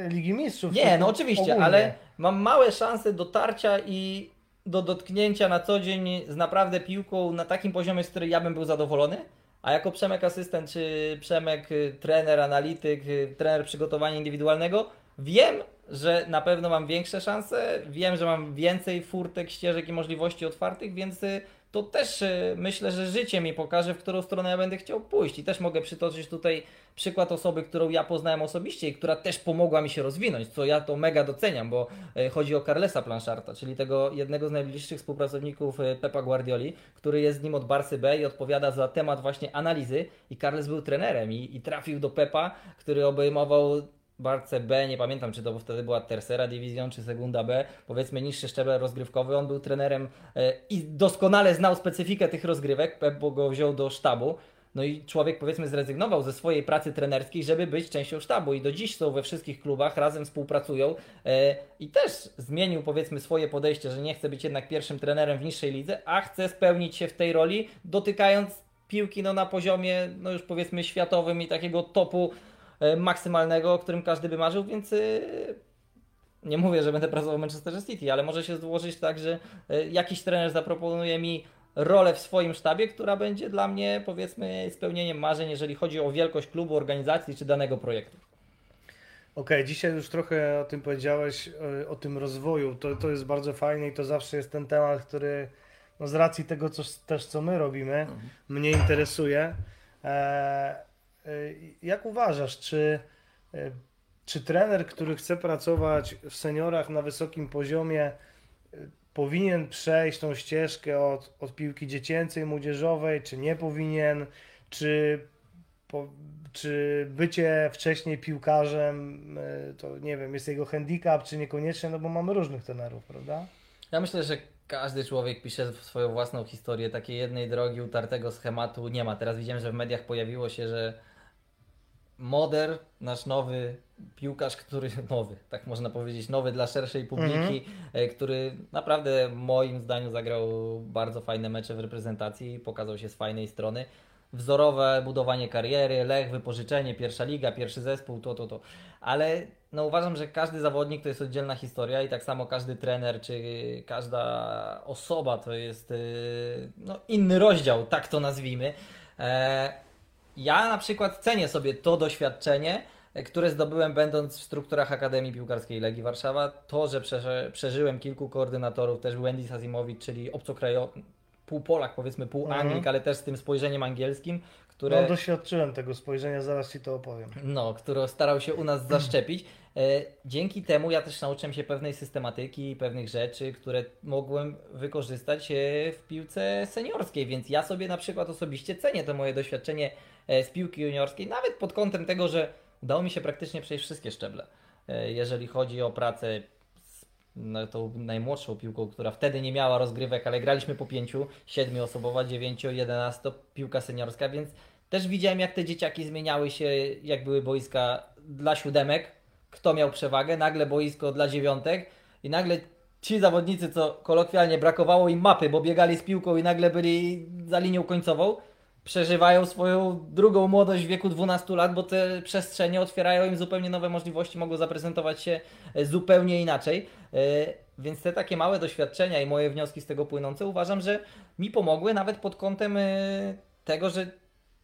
Ligi Mistrzów. Nie, no oczywiście, ogólnie. ale mam małe szanse dotarcia i do dotknięcia na co dzień z naprawdę piłką na takim poziomie, z którym ja bym był zadowolony. A jako Przemek asystent, czy Przemek y, trener, analityk, y, trener przygotowania indywidualnego, wiem, że na pewno mam większe szanse, wiem, że mam więcej furtek, ścieżek i możliwości otwartych, więc y, to też y, myślę, że życie mi pokaże, w którą stronę ja będę chciał pójść. I też mogę przytoczyć tutaj przykład osoby, którą ja poznałem osobiście i która też pomogła mi się rozwinąć, co ja to mega doceniam, bo y, chodzi o Carlesa Plancharta, czyli tego jednego z najbliższych współpracowników y, Pepa Guardioli, który jest z nim od Barsy B i odpowiada za temat właśnie analizy i Carles był trenerem i, i trafił do Pepa, który obejmował Barce B, nie pamiętam czy to wtedy była Tercera Division czy Segunda B, powiedzmy niższy szczebel rozgrywkowy, on był trenerem e, i doskonale znał specyfikę tych rozgrywek, Pep go wziął do sztabu, no i człowiek powiedzmy zrezygnował ze swojej pracy trenerskiej, żeby być częścią sztabu. I do dziś są we wszystkich klubach, razem współpracują e, i też zmienił powiedzmy swoje podejście, że nie chce być jednak pierwszym trenerem w niższej lidze, a chce spełnić się w tej roli, dotykając piłki no, na poziomie no już powiedzmy światowym i takiego topu maksymalnego, o którym każdy by marzył, więc e, nie mówię, że będę pracował w Manchester City, ale może się złożyć tak, że e, jakiś trener zaproponuje mi rolę w swoim sztabie, która będzie dla mnie powiedzmy spełnieniem marzeń, jeżeli chodzi o wielkość klubu, organizacji czy danego projektu. Okej, dzisiaj już trochę o tym powiedziałeś, e, o tym rozwoju. To, to jest bardzo fajne i to zawsze jest ten temat, który no z racji tego co, też, co my robimy, mnie interesuje. E, e, jak uważasz, czy, e, czy trener, który chce pracować w seniorach na wysokim poziomie, e, powinien przejść tą ścieżkę od, od piłki dziecięcej, młodzieżowej, czy nie powinien? Czy po, czy bycie wcześniej piłkarzem, e, to nie wiem, jest jego handicap, czy niekoniecznie, no bo mamy różnych trenerów, prawda? Ja myślę, że każdy człowiek pisze swoją własną historię. Takiej jednej drogi, utartego schematu nie ma. Teraz widziałem, że w mediach pojawiło się, że Moder, nasz nowy piłkarz, który nowy, tak można powiedzieć, nowy dla szerszej publiki, e, który naprawdę moim zdaniem zagrał bardzo fajne mecze w reprezentacji, pokazał się z fajnej strony. Wzorowe budowanie kariery, Lech, wypożyczenie, pierwsza liga, pierwszy zespół, to, to, to. Ale no uważam, że każdy zawodnik to jest oddzielna historia i tak samo każdy trener czy każda osoba to jest yy, no, inny rozdział, tak to nazwijmy. E, ja na przykład cenię sobie to doświadczenie, które zdobyłem będąc w strukturach Akademii Piłkarskiej Legii Warszawa. To, że przeży, przeżyłem kilku koordynatorów, też Andy Sazimowicz, czyli obcokrajowy, pół Polak powiedzmy, pół Mhm. Anglik, ale też z tym spojrzeniem angielskim, które... No doświadczyłem tego spojrzenia, zaraz Ci to opowiem. No, który starał się u nas zaszczepić. E, Dzięki temu ja też nauczyłem się pewnej systematyki pewnych rzeczy, które mogłem wykorzystać e, w piłce seniorskiej, więc ja sobie na przykład osobiście cenię to moje doświadczenie z piłki juniorskiej, nawet pod kątem tego, że udało mi się praktycznie przejść wszystkie szczeble. E, Jeżeli chodzi o pracę z no, tą najmłodszą piłką, która wtedy nie miała rozgrywek, ale graliśmy po pięciu, siedmioosobowa, dziewięcio, jedenasto, piłka seniorska, więc też widziałem jak te dzieciaki zmieniały się, jak były boiska dla siódemek, kto miał przewagę, nagle boisko dla dziewiątek i nagle ci zawodnicy, co kolokwialnie brakowało im mapy, bo biegali z piłką i nagle byli za linią końcową, przeżywają swoją drugą młodość w wieku 12 lat, bo te przestrzenie otwierają im zupełnie nowe możliwości, mogą zaprezentować się e, zupełnie inaczej. E, Więc te takie małe doświadczenia i moje wnioski z tego płynące uważam, że mi pomogły nawet pod kątem e, tego, że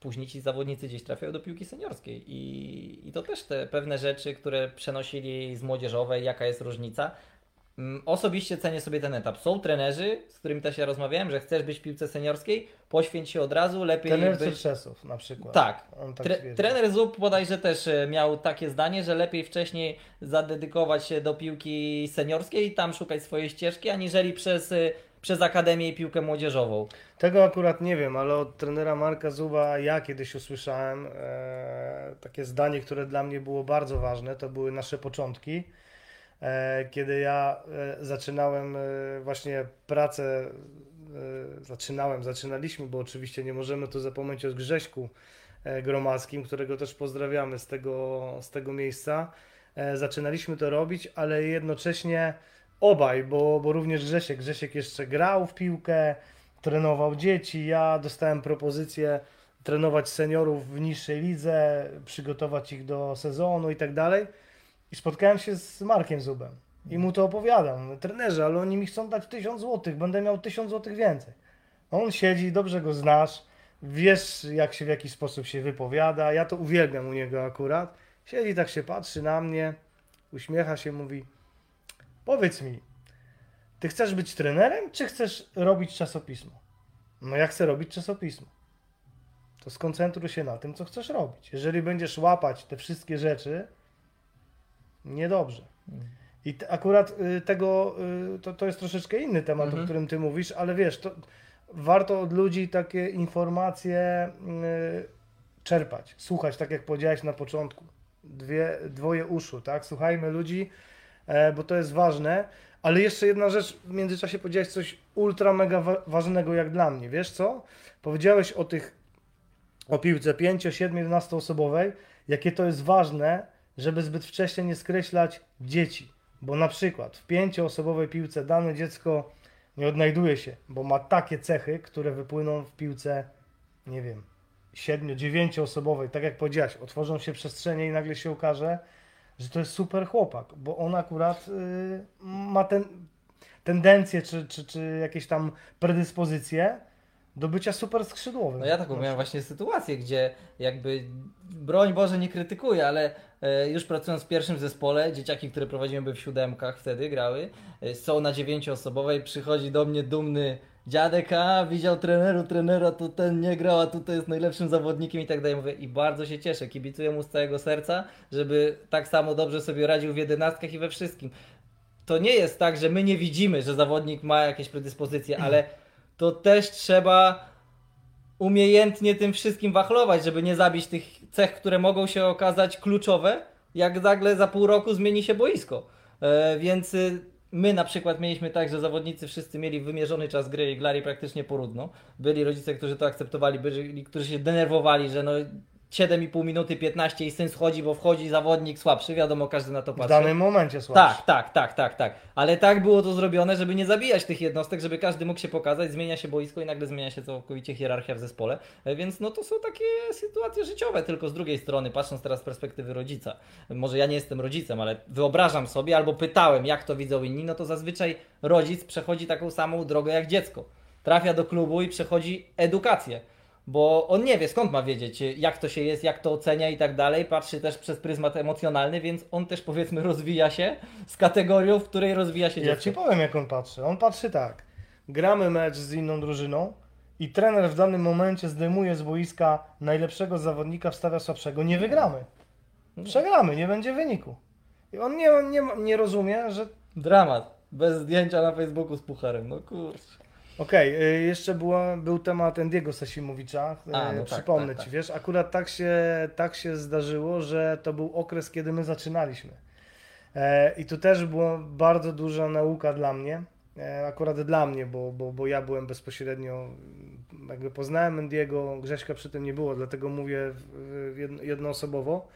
później ci zawodnicy gdzieś trafiają do piłki seniorskiej i, i to też te pewne rzeczy, które przenosili z młodzieżowej, jaka jest różnica. Mm, Osobiście cenię sobie ten etap. Są trenerzy, z którymi też ja rozmawiałem, że chcesz być w piłce seniorskiej, poświęć się od razu, lepiej Trener być... Czesów na przykład. Tak. Tak Tre, trener Zub bodajże też e, miał takie zdanie, że lepiej wcześniej zadedykować się do piłki seniorskiej i tam szukać swojej ścieżki, aniżeli przez, e, przez akademię i piłkę młodzieżową. Tego akurat nie wiem, ale od trenera Marka Zuba ja kiedyś usłyszałem e, takie zdanie, które dla mnie było bardzo ważne. To były nasze początki. E, kiedy ja e, zaczynałem e, właśnie pracę, zaczynałem, zaczynaliśmy, bo oczywiście nie możemy tu zapomnieć o Grześku Gromackim, którego też pozdrawiamy z tego, z tego miejsca. Zaczynaliśmy to robić, ale jednocześnie obaj, bo, bo również Grzesiek, Grzesiek jeszcze grał w piłkę, trenował dzieci. Ja dostałem propozycję trenować seniorów w niższej lidze, przygotować ich do sezonu i tak dalej. I spotkałem się z Markiem Zubem. I mu to opowiadam. Trenerze, ale oni mi chcą dać 1000 złotych, będę miał 1000 złotych więcej. On siedzi, dobrze go znasz, wiesz jak się w jaki sposób się wypowiada. Ja to uwielbiam u niego akurat. Siedzi, tak się patrzy na mnie, uśmiecha się, mówi: Powiedz mi, ty chcesz być trenerem, czy chcesz robić czasopismo? No ja chcę robić czasopismo. To skoncentruj się na tym, co chcesz robić. Jeżeli będziesz łapać te wszystkie rzeczy, niedobrze. I akurat y, tego, y, to, to jest troszeczkę inny temat, Mhm. o którym ty mówisz, ale wiesz, to warto od ludzi takie informacje y, czerpać, słuchać, tak jak powiedziałeś na początku. Dwie, dwoje uszu, tak? Słuchajmy ludzi, e, bo to jest ważne. Ale jeszcze jedna rzecz, w międzyczasie powiedziałeś coś ultra mega wa- ważnego jak dla mnie. Wiesz co? Powiedziałeś o tych, o piłce 5, 7, 11 osobowej, jakie to jest ważne, żeby zbyt wcześnie nie skreślać dzieci. Bo na przykład w pięcioosobowej piłce dane dziecko nie odnajduje się, bo ma takie cechy, które wypłyną w piłce, nie wiem, siedmiu, dziewięcioosobowej, tak jak powiedziałeś, otworzą się przestrzenie i nagle się okaże, że to jest super chłopak, bo on akurat y, ma ten, tendencje czy, czy, czy jakieś tam predyspozycje do bycia super skrzydłowym. No ja taką miałem właśnie sytuację, gdzie jakby, broń Boże nie krytykuję, ale już pracując w pierwszym zespole, dzieciaki, które prowadziłem by w siódemkach wtedy grały, e, są na dziewięcioosobowej, przychodzi do mnie dumny dziadek, a widział treneru, trenera, tu ten nie grał, a tutaj jest najlepszym zawodnikiem i tak dalej. Mówię i bardzo się cieszę, kibicuję mu z całego serca, żeby tak samo dobrze sobie radził w jedenastkach i we wszystkim. To nie jest tak, że my nie widzimy, że zawodnik ma jakieś predyspozycje, ale to też trzeba umiejętnie tym wszystkim wachlować, żeby nie zabić tych cech, które mogą się okazać kluczowe, jak nagle za pół roku zmieni się boisko. E, więc y, my na przykład mieliśmy tak, że zawodnicy wszyscy mieli wymierzony czas gry i grali praktycznie porówno. Byli rodzice, którzy to akceptowali, byli, którzy się denerwowali, że no 7,5 minuty 15 i syn schodzi, bo wchodzi zawodnik słabszy, wiadomo, każdy na to w patrzy. danym momencie słabszy. Tak, tak, tak, tak, tak. Ale tak było to zrobione, żeby nie zabijać tych jednostek, żeby każdy mógł się pokazać, zmienia się boisko i nagle zmienia się całkowicie hierarchia w zespole. E, Więc no to są takie sytuacje życiowe, tylko z drugiej strony, patrząc teraz z perspektywy rodzica. Może ja nie jestem rodzicem, ale wyobrażam sobie albo pytałem, jak to widzą inni, no to zazwyczaj rodzic przechodzi taką samą drogę jak dziecko. Trafia do klubu i przechodzi edukację. Bo on nie wie skąd ma wiedzieć, jak to się jest, jak to ocenia i tak dalej. Patrzy też przez pryzmat emocjonalny, więc on też powiedzmy rozwija się z kategorią, w której rozwija się Ja dziecko. ci powiem, jak on patrzy. On patrzy tak. Gramy mecz z inną drużyną i trener w danym momencie zdejmuje z boiska najlepszego zawodnika, wstawia słabszego. Nie wygramy. Przegramy, nie będzie wyniku. I on nie, nie, nie rozumie, że Dramat. Bez zdjęcia na Facebooku z pucharem. No kurczę. Okej, y, jeszcze była, był temat Endiego Sasimowicza. Y, A, no tak, Przypomnę tak, ci, tak. wiesz, akurat tak się, tak się zdarzyło, że to był okres, kiedy my zaczynaliśmy. E, I tu też była bardzo duża nauka dla mnie. E, akurat dla mnie, bo, bo, bo ja byłem bezpośrednio, jakby poznałem Endiego, Grześka przy tym nie było, dlatego mówię jednoosobowo.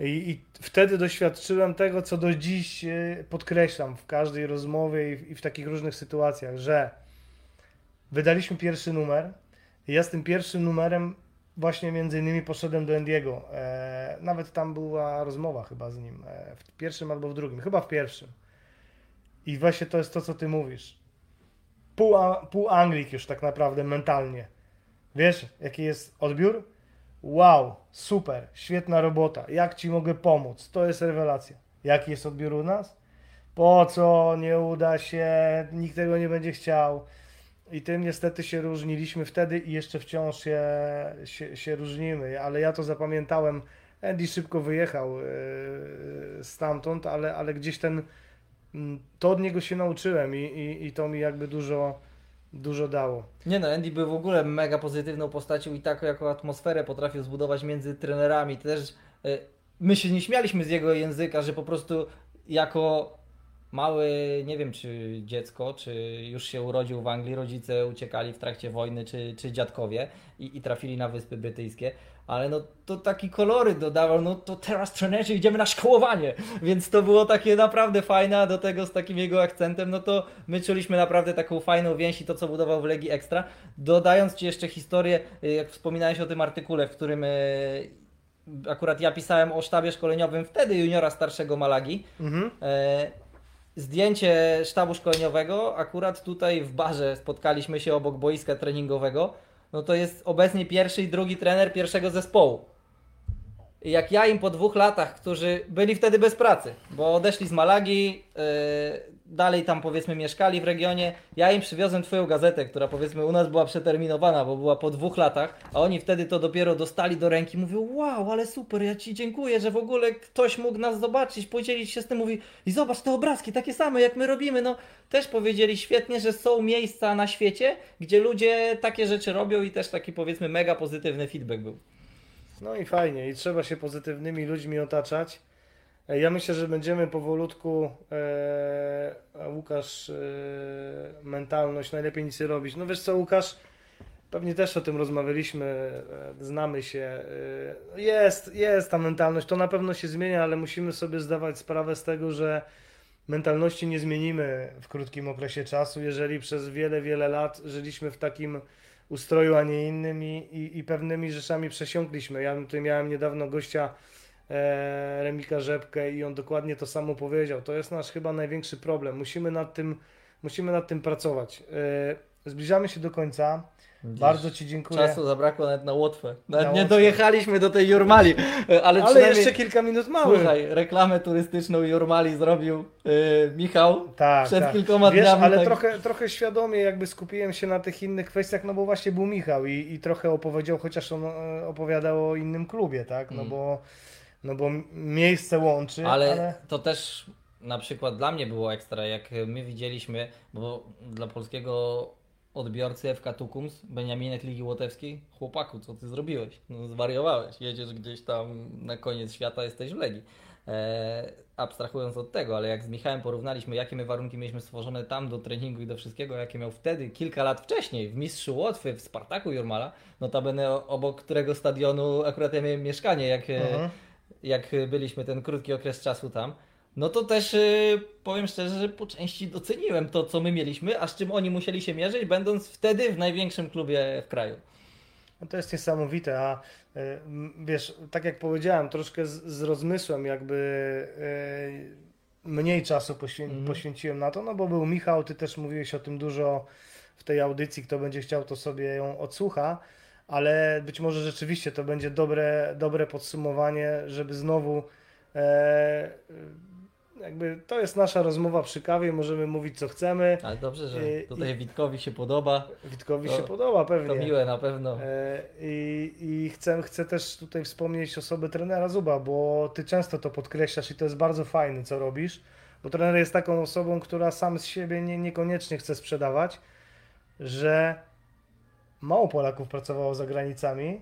I, I wtedy doświadczyłem tego, co do dziś e, podkreślam w każdej rozmowie i w, i w takich różnych sytuacjach, że wydaliśmy pierwszy numer. Ja z tym pierwszym numerem właśnie między innymi poszedłem do Endiego. E, nawet tam była rozmowa chyba z nim. E, w pierwszym albo w drugim. Chyba w pierwszym. I właśnie to jest to, co ty mówisz. Pół, pół Anglik już tak naprawdę mentalnie. Wiesz, jaki jest odbiór? Wow, super, świetna robota. Jak ci mogę pomóc? To jest rewelacja. Jaki jest odbiór u nas? Po co? Nie uda się, nikt tego nie będzie chciał. I tym niestety się różniliśmy wtedy i jeszcze wciąż się, się, się różnimy, ale ja to zapamiętałem. Andy szybko wyjechał yy, stamtąd, ale, ale gdzieś ten, to od niego się nauczyłem i, i, i to mi jakby dużo, dużo dało. Nie no, Andy był w ogóle mega pozytywną postacią i taką jako atmosferę potrafił zbudować między trenerami. Też e, my się nie śmialiśmy z jego języka, że po prostu jako mały, nie wiem czy dziecko, czy już się urodził w Anglii, rodzice uciekali w trakcie wojny, czy, czy dziadkowie i, i trafili na Wyspy Brytyjskie. Ale no to taki kolory dodawał, no to teraz trenerzy idziemy na szkołowanie, więc to było takie naprawdę fajne, a do tego z takim jego akcentem, no to my czuliśmy naprawdę taką fajną więź i to co budował w Legii Ekstra. Dodając Ci jeszcze historię, y, jak wspominałeś o tym artykule, w którym y, akurat ja pisałem o sztabie szkoleniowym wtedy juniora starszego Malagi, Mhm. E, zdjęcie sztabu szkoleniowego, akurat tutaj w barze spotkaliśmy się obok boiska treningowego, no to jest obecnie pierwszy i drugi trener pierwszego zespołu. Jak ja im po dwóch latach, którzy byli wtedy bez pracy, bo odeszli z Malagi, yy, dalej tam powiedzmy mieszkali w regionie, ja im przywiozłem twoją gazetę, która powiedzmy u nas była przeterminowana, bo była po dwóch latach, a oni wtedy to dopiero dostali do ręki, mówią wow, ale super, ja ci dziękuję, że w ogóle ktoś mógł nas zobaczyć, podzielić się z tym, mówi i zobacz te obrazki, takie same jak my robimy, no też powiedzieli świetnie, że są miejsca na świecie, gdzie ludzie takie rzeczy robią i też taki powiedzmy mega pozytywny feedback był. No i fajnie, i trzeba się pozytywnymi ludźmi otaczać. E, Ja myślę, że będziemy powolutku, e, Łukasz, e, mentalność, najlepiej nic nie robić. No wiesz co, Łukasz, pewnie też o tym rozmawialiśmy, e, znamy się. E, jest, jest ta mentalność, to na pewno się zmienia, ale musimy sobie zdawać sprawę z tego, że mentalności nie zmienimy w krótkim okresie czasu, jeżeli przez wiele, wiele lat żyliśmy w takim ustroju, a nie innym i, i, i pewnymi rzeczami przesiąkliśmy. Ja tutaj miałem niedawno gościa e, Remika Rzepkę i on dokładnie to samo powiedział. To jest nasz chyba największy problem. Musimy nad tym, musimy nad tym pracować. E, zbliżamy się do końca. Bardzo Ci dziękuję. Czasu zabrakło nawet na Łotwę. Nawet Na nie Łotwę. dojechaliśmy do tej Jurmali, ale, Ale przynajmniej... jeszcze kilka minut mamy. Słuchaj, reklamę turystyczną Jurmali zrobił yy, Michał Tak, przed tak. kilkoma Wiesz, dniami. ale tak... trochę, trochę świadomie jakby skupiłem się na tych innych kwestiach, no bo właśnie był Michał i, i trochę opowiedział, chociaż on e, opowiadał o innym klubie, tak? No Mm. bo, no bo miejsce łączy, Ale, ale... to też na przykład dla mnie było ekstra, jak my widzieliśmy, bo dla polskiego odbiorcy FK Tukums, Beniaminek Ligi Łotewskiej, chłopaku, co ty zrobiłeś? No, zwariowałeś, jedziesz gdzieś tam na koniec świata, jesteś w Legii. E, abstrahując od tego, ale jak z Michałem porównaliśmy, jakie my warunki mieliśmy stworzone tam do treningu i do wszystkiego, jakie miał wtedy, kilka lat wcześniej, w Mistrzu Łotwy, w Spartaku Jurmala, notabene obok którego stadionu akurat ja miałem mieszkanie, jak, e, Mhm. jak byliśmy ten krótki okres czasu tam, no to też y, powiem szczerze, że po części doceniłem to, co my mieliśmy, a z czym oni musieli się mierzyć, będąc wtedy w największym klubie w kraju. No to jest niesamowite, a y, wiesz, tak jak powiedziałem, troszkę z, z rozmysłem jakby y, mniej czasu poświę Mhm. poświęciłem na to, no bo był Michał, ty też mówiłeś o tym dużo w tej audycji, kto będzie chciał, to sobie ją odsłucha, ale być może rzeczywiście to będzie dobre, dobre podsumowanie, żeby znowu e, jakby to jest nasza rozmowa przy kawie, możemy mówić co chcemy, Ale dobrze, że tutaj Witkowi się podoba. Witkowi To- się podoba pewnie. To miłe na pewno. E, I, i chcę, chcę też tutaj wspomnieć osobę trenera Zuba, bo ty często to podkreślasz i to jest bardzo fajne, co robisz, bo trener jest taką osobą, która sam z siebie nie, niekoniecznie chce sprzedawać, że mało Polaków pracowało za granicami,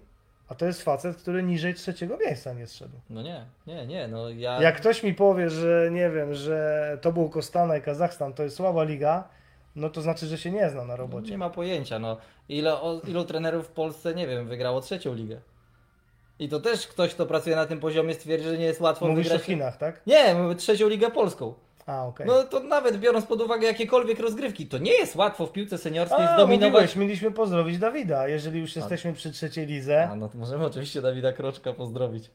a to jest facet, który niżej trzeciego miejsca nie zszedł. No nie, nie, nie, no ja... Jak ktoś mi powie, że nie wiem, że to był Kostana i Kazachstan to jest słaba liga, no to znaczy, że się nie zna na robocie. Nie ma pojęcia, no. Ile, o, ilu trenerów w Polsce, nie wiem, wygrało trzecią ligę. I to też ktoś, kto pracuje na tym poziomie stwierdzi, że nie jest łatwo Mówisz o wygrać... Chinach, tak? Nie, mówię trzecią ligę polską. A, okej. No to nawet biorąc pod uwagę jakiekolwiek rozgrywki, to nie jest łatwo w piłce seniorskiej A, zdominować. mówiłeś, mieliśmy pozdrowić Dawida, jeżeli już jesteśmy przy trzeciej lidze. A, no to możemy oczywiście Dawida Kroczka pozdrowić.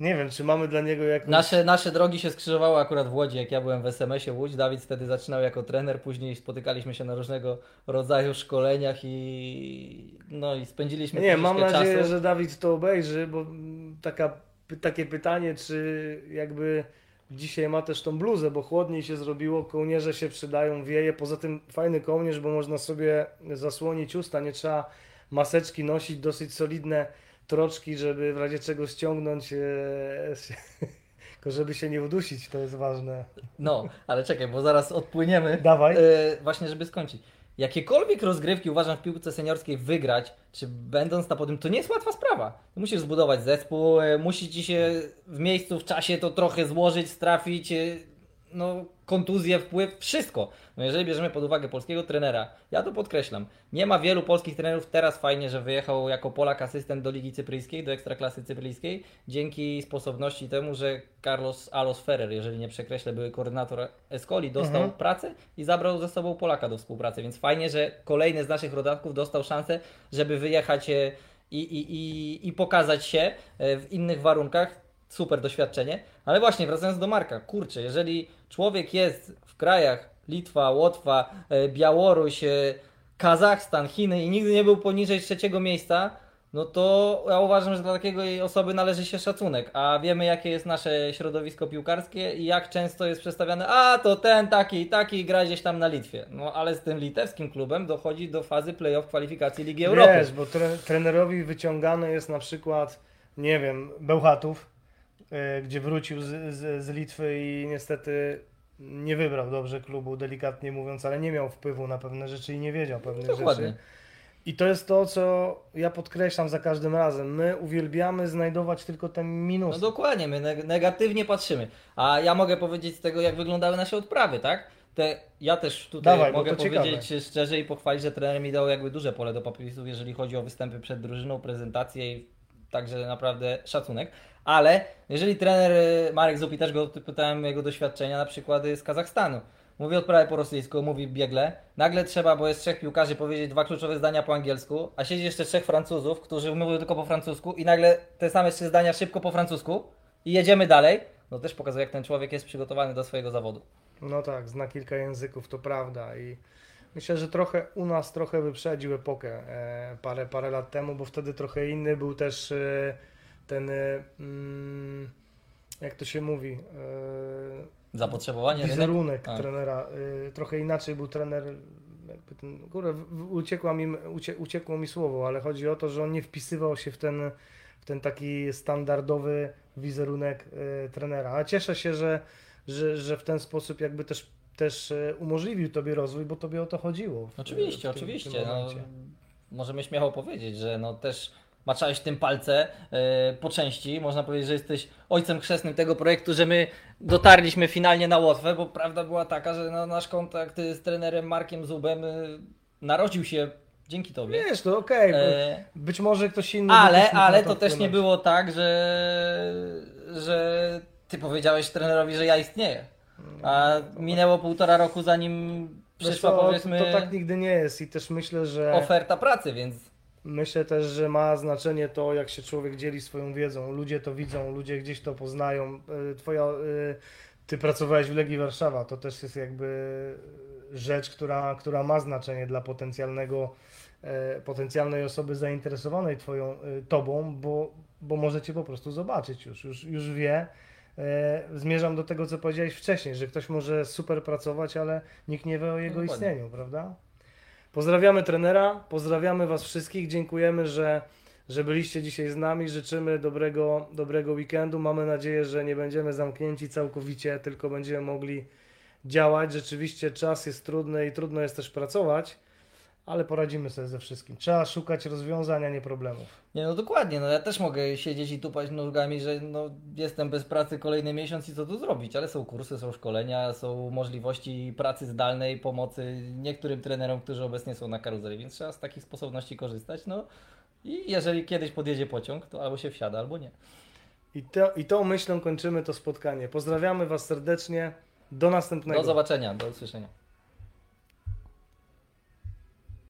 Nie wiem, czy mamy dla niego jakąś... Nasze, nasze drogi się skrzyżowały akurat w Łodzi, jak ja byłem w SMS-ie Łódź. Dawid wtedy zaczynał jako trener, później spotykaliśmy się na różnego rodzaju szkoleniach i no i spędziliśmy Nie, mam nadzieję, czasu. że Dawid to obejrzy, bo mm, taka, takie pytanie, czy jakby dzisiaj ma też tą bluzę, bo chłodniej się zrobiło, kołnierze się przydają, wieje, poza tym fajny kołnierz, bo można sobie zasłonić usta, nie trzeba maseczki nosić, dosyć solidne troczki, żeby w razie czego ściągnąć, e, tylko żeby się nie udusić, to jest ważne. No, ale czekaj, bo zaraz odpłyniemy. Dawaj. E, właśnie, żeby skończyć. Jakiekolwiek rozgrywki uważam w piłce seniorskiej wygrać, czy będąc na podium, to nie jest łatwa sprawa. Musisz zbudować zespół, e, musi ci się w miejscu, w czasie to trochę złożyć, strafić, e, no kontuzje, wpływ, wszystko. No jeżeli bierzemy pod uwagę polskiego trenera, ja to podkreślam, nie ma wielu polskich trenerów, teraz fajnie, że wyjechał jako Polak asystent do Ligi Cypryjskiej, do Ekstraklasy Cypryjskiej, dzięki sposobności temu, że Carlos Alos Ferrer, jeżeli nie przekreślę, były koordynator Escoli, dostał Mhm. pracę i zabrał ze sobą Polaka do współpracy, więc fajnie, że kolejny z naszych rodaków dostał szansę, żeby wyjechać e, i, i, i, i pokazać się e, w innych warunkach. super doświadczenie. Ale właśnie, wracając do Marka, kurczę, jeżeli człowiek jest w krajach Litwa, Łotwa, e, Białoruś, e, Kazachstan, Chiny i nigdy nie był poniżej trzeciego miejsca, no to ja uważam, że dla takiej osoby należy się szacunek. A wiemy, jakie jest nasze środowisko piłkarskie i jak często jest przedstawiane, a to ten taki i taki gra gdzieś tam na Litwie. No ale z tym litewskim klubem dochodzi do fazy playoff kwalifikacji Ligi Europy. Wiesz, bo tre, trenerowi wyciągany jest na przykład, nie wiem, Bełchatów, gdzie wrócił z, z, z Litwy i niestety nie wybrał dobrze klubu, delikatnie mówiąc, ale nie miał wpływu na pewne rzeczy i nie wiedział pewnych Dokładnie. rzeczy. I to jest to, co ja podkreślam za każdym razem. My uwielbiamy znajdować tylko te minusy. No dokładnie, my neg- negatywnie patrzymy. A ja mogę powiedzieć z tego, jak wyglądały nasze odprawy, tak? Te, ja też tutaj Dawaj, mogę powiedzieć ciekawe. szczerze i pochwalić, że trener mi dał jakby duże pole do popisu, jeżeli chodzi o występy przed drużyną, prezentację i także naprawdę szacunek. Ale jeżeli trener y, Marek Zupi, też go pytałem jego doświadczenia, na przykłady z Kazachstanu. Mówi odprawę po rosyjsku, mówi biegle. Nagle trzeba, bo jest trzech piłkarzy, powiedzieć dwa kluczowe zdania po angielsku, a siedzi jeszcze trzech Francuzów, którzy mówią tylko po francusku i nagle te same trzy zdania szybko po francusku i jedziemy dalej. No też pokazuje, jak ten człowiek jest przygotowany do swojego zawodu. No tak, zna kilka języków, to prawda i myślę, że trochę u nas trochę wyprzedził epokę e, parę, parę lat temu, bo wtedy trochę inny był też e, ten, e, mm, jak to się mówi, Zapotrzebowanie, rynek. wizerunek A. trenera, trochę inaczej był trener, jakby ten, uciekła mi, ucie, uciekło mi słowo, ale chodzi o to, że on nie wpisywał się w ten, w ten taki standardowy wizerunek trenera, a cieszę się, że że, że w ten sposób jakby też, też e, umożliwił Tobie rozwój, bo Tobie o to chodziło. w- Oczywiście, w tym- oczywiście. tym No, możemy śmiało powiedzieć, że no też maczałeś tym palce e, po części. Można powiedzieć, że jesteś ojcem chrzestnym tego projektu, że my dotarliśmy finalnie na Łotwę, bo prawda była taka, że no, nasz kontakt z trenerem Markiem Zubem e, narodził się dzięki Tobie. Wiesz, to okej, E, być może ktoś inny... ale ale to też nie było tak, że, że Ty powiedziałeś trenerowi, że ja istnieję. A minęło półtora roku zanim przyszła powiedzmy To tak nigdy nie jest i też myślę, że... oferta pracy, więc Myślę też, że ma znaczenie to, jak się człowiek dzieli swoją wiedzą. Ludzie to widzą, ludzie gdzieś to poznają. Y, Twoja, y, ty pracowałeś w Legii Warszawa, to też jest jakby rzecz, która, która ma znaczenie dla potencjalnego, e, potencjalnej osoby zainteresowanej twoją, tobą, bo, bo może cię po prostu zobaczyć już, już, już wie. E, Zmierzam do tego, co powiedziałeś wcześniej, że ktoś może super pracować, ale nikt nie wie o jego Dokładnie. istnieniu, prawda? Pozdrawiamy trenera, pozdrawiamy Was wszystkich, dziękujemy, że, że byliście dzisiaj z nami, życzymy dobrego, dobrego weekendu. Mamy nadzieję, że nie będziemy zamknięci całkowicie, tylko będziemy mogli działać. Rzeczywiście czas jest trudny i trudno jest też pracować, ale poradzimy sobie ze wszystkim. Trzeba szukać rozwiązań, a nie problemów. Nie, no dokładnie, no ja też mogę siedzieć i tupać nogami, że no, jestem bez pracy kolejny miesiąc i co tu zrobić, ale są kursy, są szkolenia, są możliwości pracy zdalnej, pomocy niektórym trenerom, którzy obecnie są na karuzeli, więc trzeba z takich sposobności korzystać, no i jeżeli kiedyś podjedzie pociąg, to albo się wsiada, albo nie. I, to, I tą myślą kończymy to spotkanie. Pozdrawiamy Was serdecznie. Do następnego. Do zobaczenia, do usłyszenia.